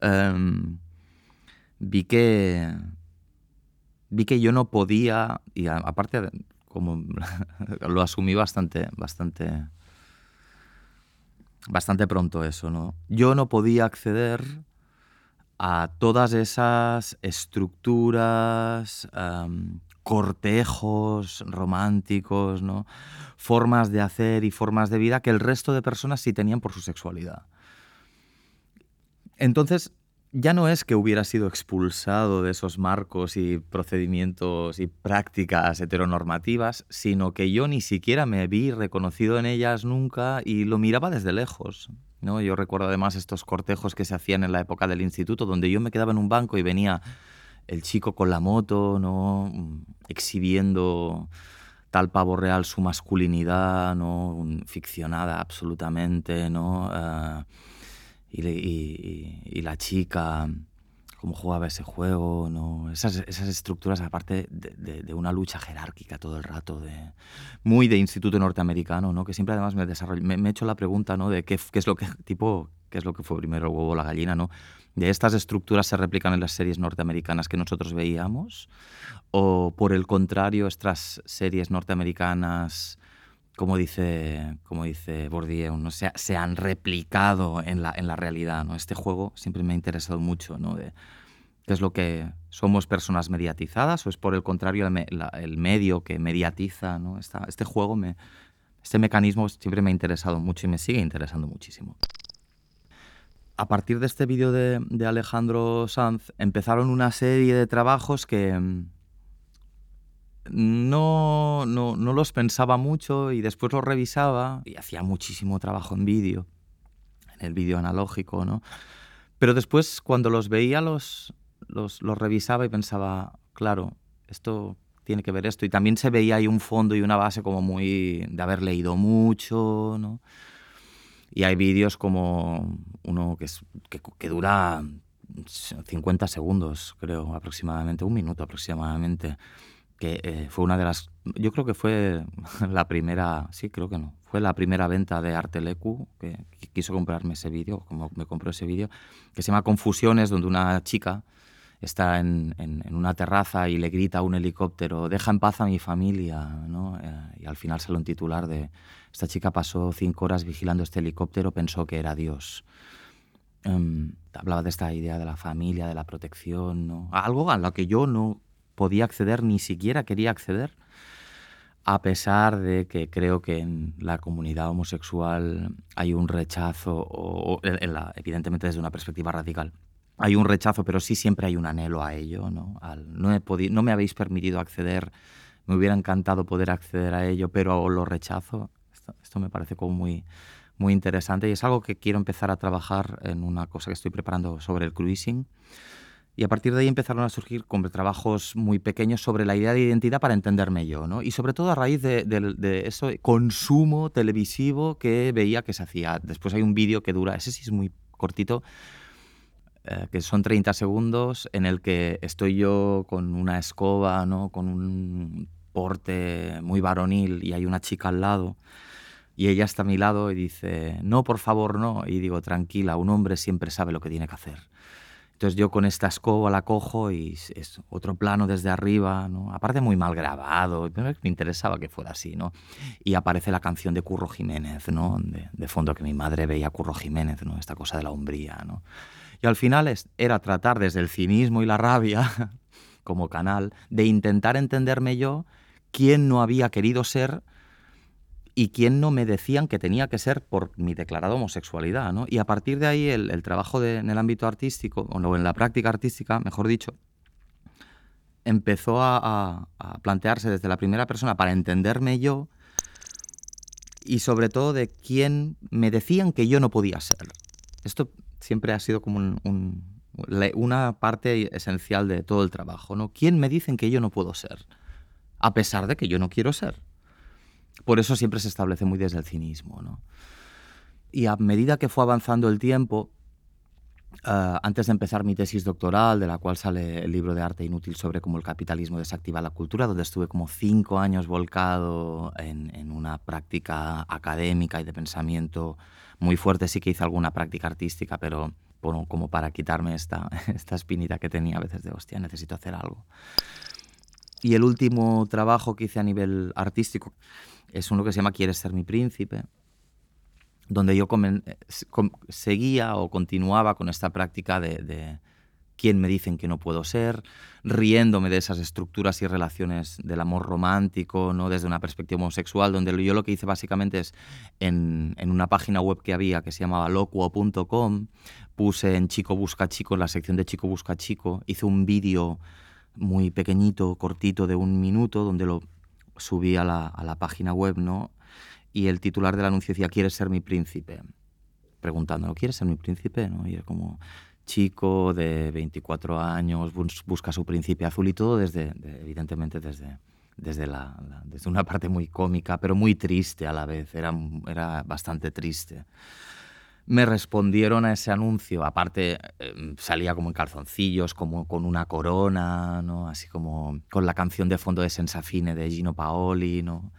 Speaker 1: Em, vi que... Vi que yo no podía, y aparte como *laughs* lo asumí bastante, bastante bastante pronto eso, ¿no? Yo no podía acceder a todas esas estructuras, cortejos románticos, ¿no? formas de hacer y formas de vida que el resto de personas sí tenían por su sexualidad. Entonces, ya no es que hubiera sido expulsado de esos marcos y procedimientos y prácticas heteronormativas, sino que yo ni siquiera me vi reconocido en ellas nunca y lo miraba desde lejos. ¿no? Yo recuerdo además estos cortejos que se hacían en la época del instituto, donde yo me quedaba en un banco y venía el chico con la moto, ¿no? exhibiendo tal pavo real su masculinidad, ¿no? ficcionada absolutamente, ¿no? Ah, y, la chica, cómo jugaba ese juego, ¿no? esas, esas estructuras, aparte de, una lucha jerárquica todo el rato, de, muy de instituto norteamericano, ¿no? que siempre además me, he hecho la pregunta ¿no? de qué, qué, es lo que, tipo, qué es lo que fue primero el huevo o la gallina, ¿no? De estas estructuras se replican en las series norteamericanas que nosotros veíamos, o por el contrario, estas series norteamericanas como dice, como dice Bourdieu, ¿no? se, han replicado en la, en la realidad. ¿no? Este juego siempre me ha interesado mucho, ¿no? De, ¿Qué es lo que somos personas mediatizadas o es por el contrario el, medio que mediatiza? ¿no? este juego, este mecanismo siempre me ha interesado mucho y me sigue interesando muchísimo. A partir de este vídeo de, Alejandro Sanz empezaron una serie de trabajos que, no, no, no los pensaba mucho y después los revisaba y hacía muchísimo trabajo en vídeo, en el vídeo analógico, ¿no? Pero después, cuando los veía, los, los, los revisaba y pensaba, claro, esto tiene que ver esto. Y también se veía ahí un fondo y una base como muy de haber leído mucho, ¿no? Y hay vídeos como uno que, es, que, que, dura 50 segundos, creo, aproximadamente, un minuto aproximadamente, que eh, fue una de las, yo creo que fue *laughs* la primera, sí, creo que no, fue la primera venta de Artelecu que, que quiso comprarme ese vídeo, como me compró ese vídeo, que se llama Confusiones, donde una chica está en, en, en, una terraza y le grita a un helicóptero, deja en paz a mi familia, ¿no? Eh, y al final sale un titular de, esta chica pasó cinco horas vigilando este helicóptero, pensó que era Dios. Um, hablaba de esta idea de la familia, de la protección, ¿no? algo a lo que yo no podía acceder, ni siquiera quería acceder, a pesar de que creo que en la comunidad homosexual hay un rechazo, evidentemente desde una perspectiva radical, hay un rechazo, pero sí siempre hay un anhelo a ello. ¿no? Al, no, he no me habéis permitido acceder, me hubiera encantado poder acceder a ello, pero lo rechazo. Esto, esto me parece como muy, muy interesante y es algo que quiero empezar a trabajar en una cosa que estoy preparando sobre el cruising. Y a partir de ahí empezaron a surgir como trabajos muy pequeños sobre la idea de identidad para entenderme yo, ¿no? Y sobre todo a raíz de, de, de eso consumo televisivo que veía que se hacía. Después hay un vídeo que dura, ese sí es muy cortito, eh, que son 30 segundos, en el que estoy yo con una escoba, ¿no? Con un porte muy varonil y hay una chica al lado y ella está a mi lado y dice, no, por favor, no. Y digo, tranquila, un hombre siempre sabe lo que tiene que hacer. Entonces yo con esta escoba la cojo y es otro plano desde arriba, ¿no? aparte muy mal grabado, me interesaba que fuera así, ¿no? Y aparece la canción de Curro Jiménez, ¿no? De, fondo que mi madre veía Curro Jiménez, ¿no? Esta cosa de la hombría, ¿no? Y al final es, era tratar desde el cinismo y la rabia, *laughs* como canal, de intentar entenderme yo quién no había querido ser y quién no me decían que tenía que ser por mi declarada homosexualidad. ¿no? Y a partir de ahí el, trabajo en el ámbito artístico, o no, en la práctica artística, mejor dicho, empezó a, plantearse desde la primera persona para entenderme yo y sobre todo de quién me decían que yo no podía ser. Esto siempre ha sido como un, un, una parte esencial de todo el trabajo. ¿no? ¿Quién me dicen que yo no puedo ser? A pesar de que yo no quiero ser. Por eso siempre se establece muy desde el cinismo. ¿no? Y a medida que fue avanzando el tiempo, uh, antes de empezar mi tesis doctoral, de la cual sale el libro de arte inútil sobre cómo el capitalismo desactiva la cultura, donde estuve como cinco años volcado en, en una práctica académica y de pensamiento muy fuerte, sí que hice alguna práctica artística, pero bueno, como para quitarme esta, *laughs* esta espinita que tenía a veces de, hostia, necesito hacer algo. Y el último trabajo que hice a nivel artístico es uno que se llama Quieres ser mi príncipe, donde yo seguía o continuaba con esta práctica de, de quién me dicen que no puedo ser, riéndome de esas estructuras y relaciones del amor romántico, ¿no? desde una perspectiva homosexual, donde yo lo que hice básicamente es en, en una página web que había que se llamaba locuo.com, puse en Chico Busca Chico, en la sección de Chico Busca Chico, hice un vídeo muy pequeñito, cortito, de un minuto, donde lo subí a la, a la página web, ¿no? Y el titular del anuncio decía, ¿quieres ser mi príncipe? Preguntándolo, ¿quieres ser mi príncipe? ¿no? Y era como, chico de 24 años, bus busca su príncipe azul y todo desde, de, evidentemente desde, desde, la, desde una parte muy cómica, pero muy triste a la vez, era, era bastante triste. Me respondieron a ese anuncio, aparte eh, salía como en calzoncillos, como con una corona, ¿no? así como con la canción de fondo de Sensafine de Gino Paoli, ¿no?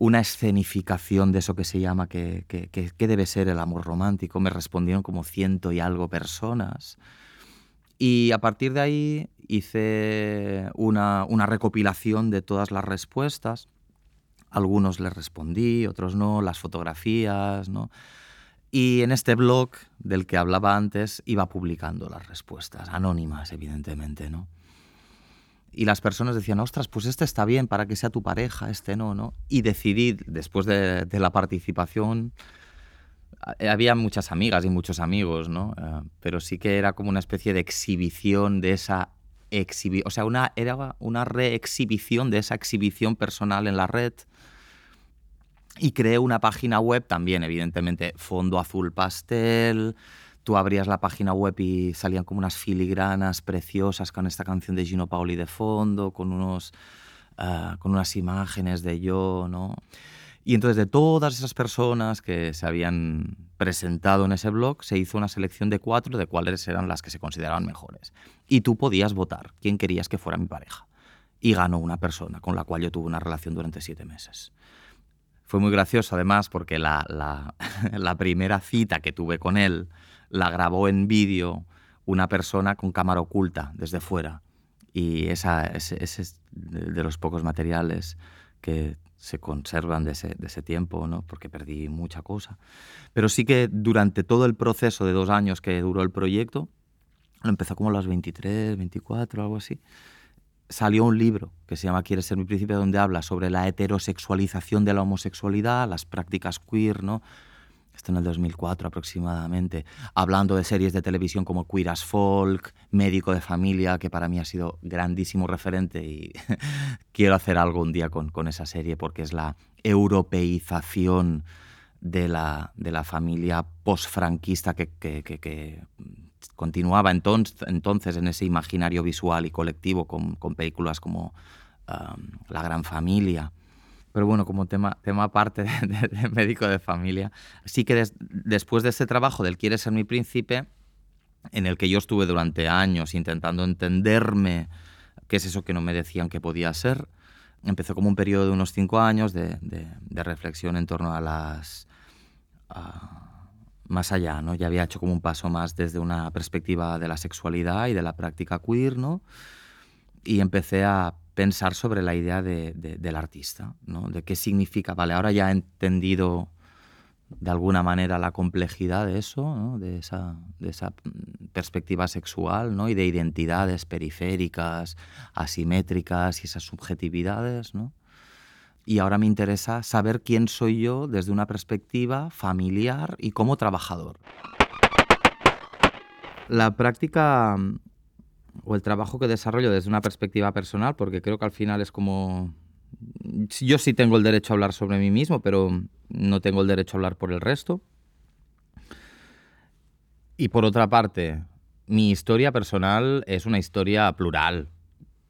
Speaker 1: una escenificación de eso que se llama que, que, que, que, debe ser el amor romántico. Me respondieron como ciento y algo personas. Y a partir de ahí hice una, una recopilación de todas las respuestas. Algunos les respondí, otros no, las fotografías, ¿no? Y en este blog del que hablaba antes iba publicando las respuestas, anónimas, evidentemente, ¿no? y las personas decían, ostras, pues este está bien para que sea tu pareja, este no, ¿no? Y decidí, después de, la participación, había muchas amigas y muchos amigos, ¿no? Uh, pero sí que era como una especie de exhibición de esa exhibición, o sea, una, era una reexhibición de esa exhibición personal en la red. Y creé una página web también, evidentemente, fondo azul pastel, tú abrías la página web y salían como unas filigranas preciosas con esta canción de Gino Paoli de fondo, con, unos, ah, con unas imágenes de yo, ¿no? Y entonces de todas esas personas que se habían presentado en ese blog, se hizo una selección de cuatro de cuáles eran las que se consideraban mejores. Y tú podías votar quién querías que fuera mi pareja. Y ganó una persona con la cual yo tuve una relación durante siete meses. Fue muy gracioso además porque *laughs* la, primera cita que tuve con él la grabó en vídeo una persona con cámara oculta desde fuera. Y esa, ese, es de los pocos materiales que se conservan de ese, de ese, tiempo, ¿no? porque perdí mucha cosa. Pero sí que durante todo el proceso de dos años que duró el proyecto, lo empezó como a los 23, 24, algo así, salió un libro que se llama Quieres ser mi príncipe, donde habla sobre la heterosexualización de la homosexualidad, las prácticas queer, ¿no? esto en el 2004 aproximadamente, hablando de series de televisión como Queer as Folk, Médico de Familia, que para mí ha sido grandísimo referente y *laughs* quiero hacer algo un día con, con esa serie porque es la europeización de la, de la familia posfranquista que, que, que, continuaba entonces, entonces en ese imaginario visual y colectivo con, con películas como La Gran Familia. Pero bueno, como tema, tema aparte de, médico de familia, sí que después de ese trabajo del Quieres ser mi príncipe, en el que yo estuve durante años intentando entenderme qué es eso que no me decían que podía ser, empezó como un periodo de unos cinco años de, reflexión en torno a las... más allá, ¿no? Ya había hecho como un paso más desde una perspectiva de la sexualidad y de la práctica queer, ¿no? Y empecé a pensar sobre la idea de, del artista, ¿no? de qué significa, vale, ahora ya he entendido de alguna manera la complejidad de eso, ¿no? de, esa, de esa perspectiva sexual ¿no? y de identidades periféricas, asimétricas y esas subjetividades. ¿no? Y ahora me interesa saber quién soy yo desde una perspectiva familiar y como trabajador. La práctica o el trabajo que desarrollo desde una perspectiva personal, porque creo que al final es como... Yo sí tengo el derecho a hablar sobre mí mismo, pero no tengo el derecho a hablar por el resto. Y por otra parte, mi historia personal es una historia plural.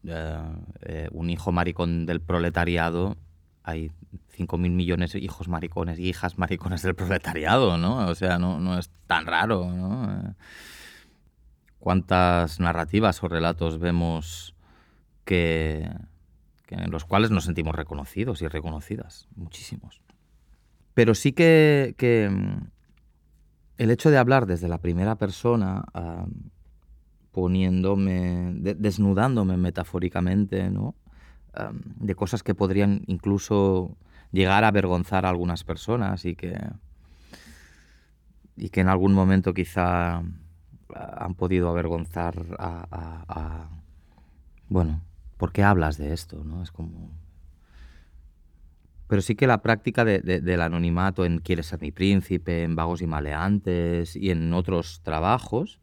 Speaker 1: Eh, eh, un hijo maricón del proletariado, hay 5.000 millones de hijos maricones y hijas maricones del proletariado, ¿no? O sea, no, no es tan raro, ¿no? Cuántas narrativas o relatos vemos que, en los cuales nos sentimos reconocidos y reconocidas, muchísimos. Pero sí que, mm, el hecho de hablar desde la primera persona, ah, poniéndome, desnudándome metafóricamente, ¿no? Ah, de cosas que podrían incluso llegar a avergonzar a algunas personas y que, y que en algún momento quizá han podido avergonzar a, Bueno, ¿por qué hablas de esto? ¿no? Es como... Pero sí que la práctica del anonimato en Quieres ser mi príncipe, en Vagos y Maleantes y en otros trabajos,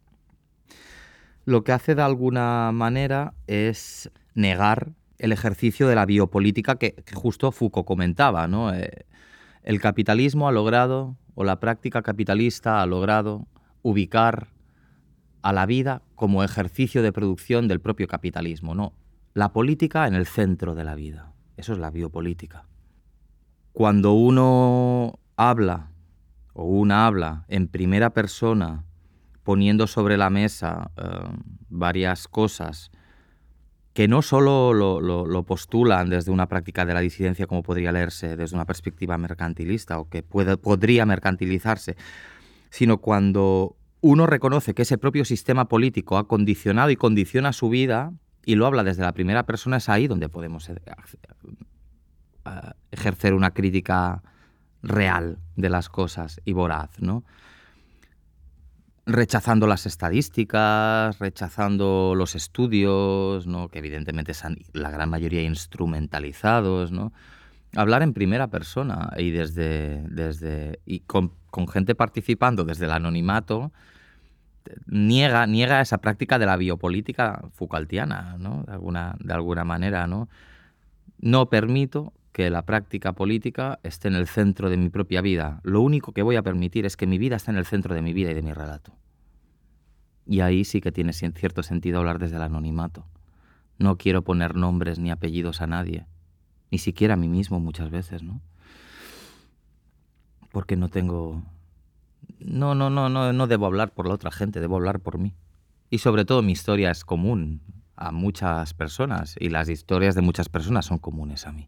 Speaker 1: lo que hace de alguna manera es negar el ejercicio de la biopolítica que, justo Foucault comentaba. ¿no? Eh, el capitalismo ha logrado, o la práctica capitalista ha logrado, ubicar a la vida como ejercicio de producción del propio capitalismo, no. La política en el centro de la vida. Eso es la biopolítica. Cuando uno habla o una habla en primera persona, poniendo sobre la mesa eh, varias cosas que no solo lo, postulan desde una práctica de la disidencia como podría leerse desde una perspectiva mercantilista o que podría mercantilizarse, sino cuando uno reconoce que ese propio sistema político ha condicionado y condiciona su vida y lo habla desde la primera persona, es ahí donde podemos eh, ejercer una crítica real de las cosas y voraz, ¿no? Rechazando las estadísticas, rechazando los estudios, ¿no? que evidentemente son la gran mayoría instrumentalizados, ¿no? Hablar en primera persona y desde, desde y con gente participando desde el anonimato, niega, niega esa práctica de la biopolítica Foucaultiana, ¿no? De alguna, de alguna manera, ¿no? No permito que la práctica política esté en el centro de mi propia vida. Lo único que voy a permitir es que mi vida esté en el centro de mi vida y de mi relato. Y ahí sí que tiene cierto sentido hablar desde el anonimato. No quiero poner nombres ni apellidos a nadie, ni siquiera a mí mismo muchas veces, ¿no? Porque no tengo... No, no, no, no, no debo hablar por la otra gente, debo hablar por mí. Y sobre todo mi historia es común a muchas personas y las historias de muchas personas son comunes a mí.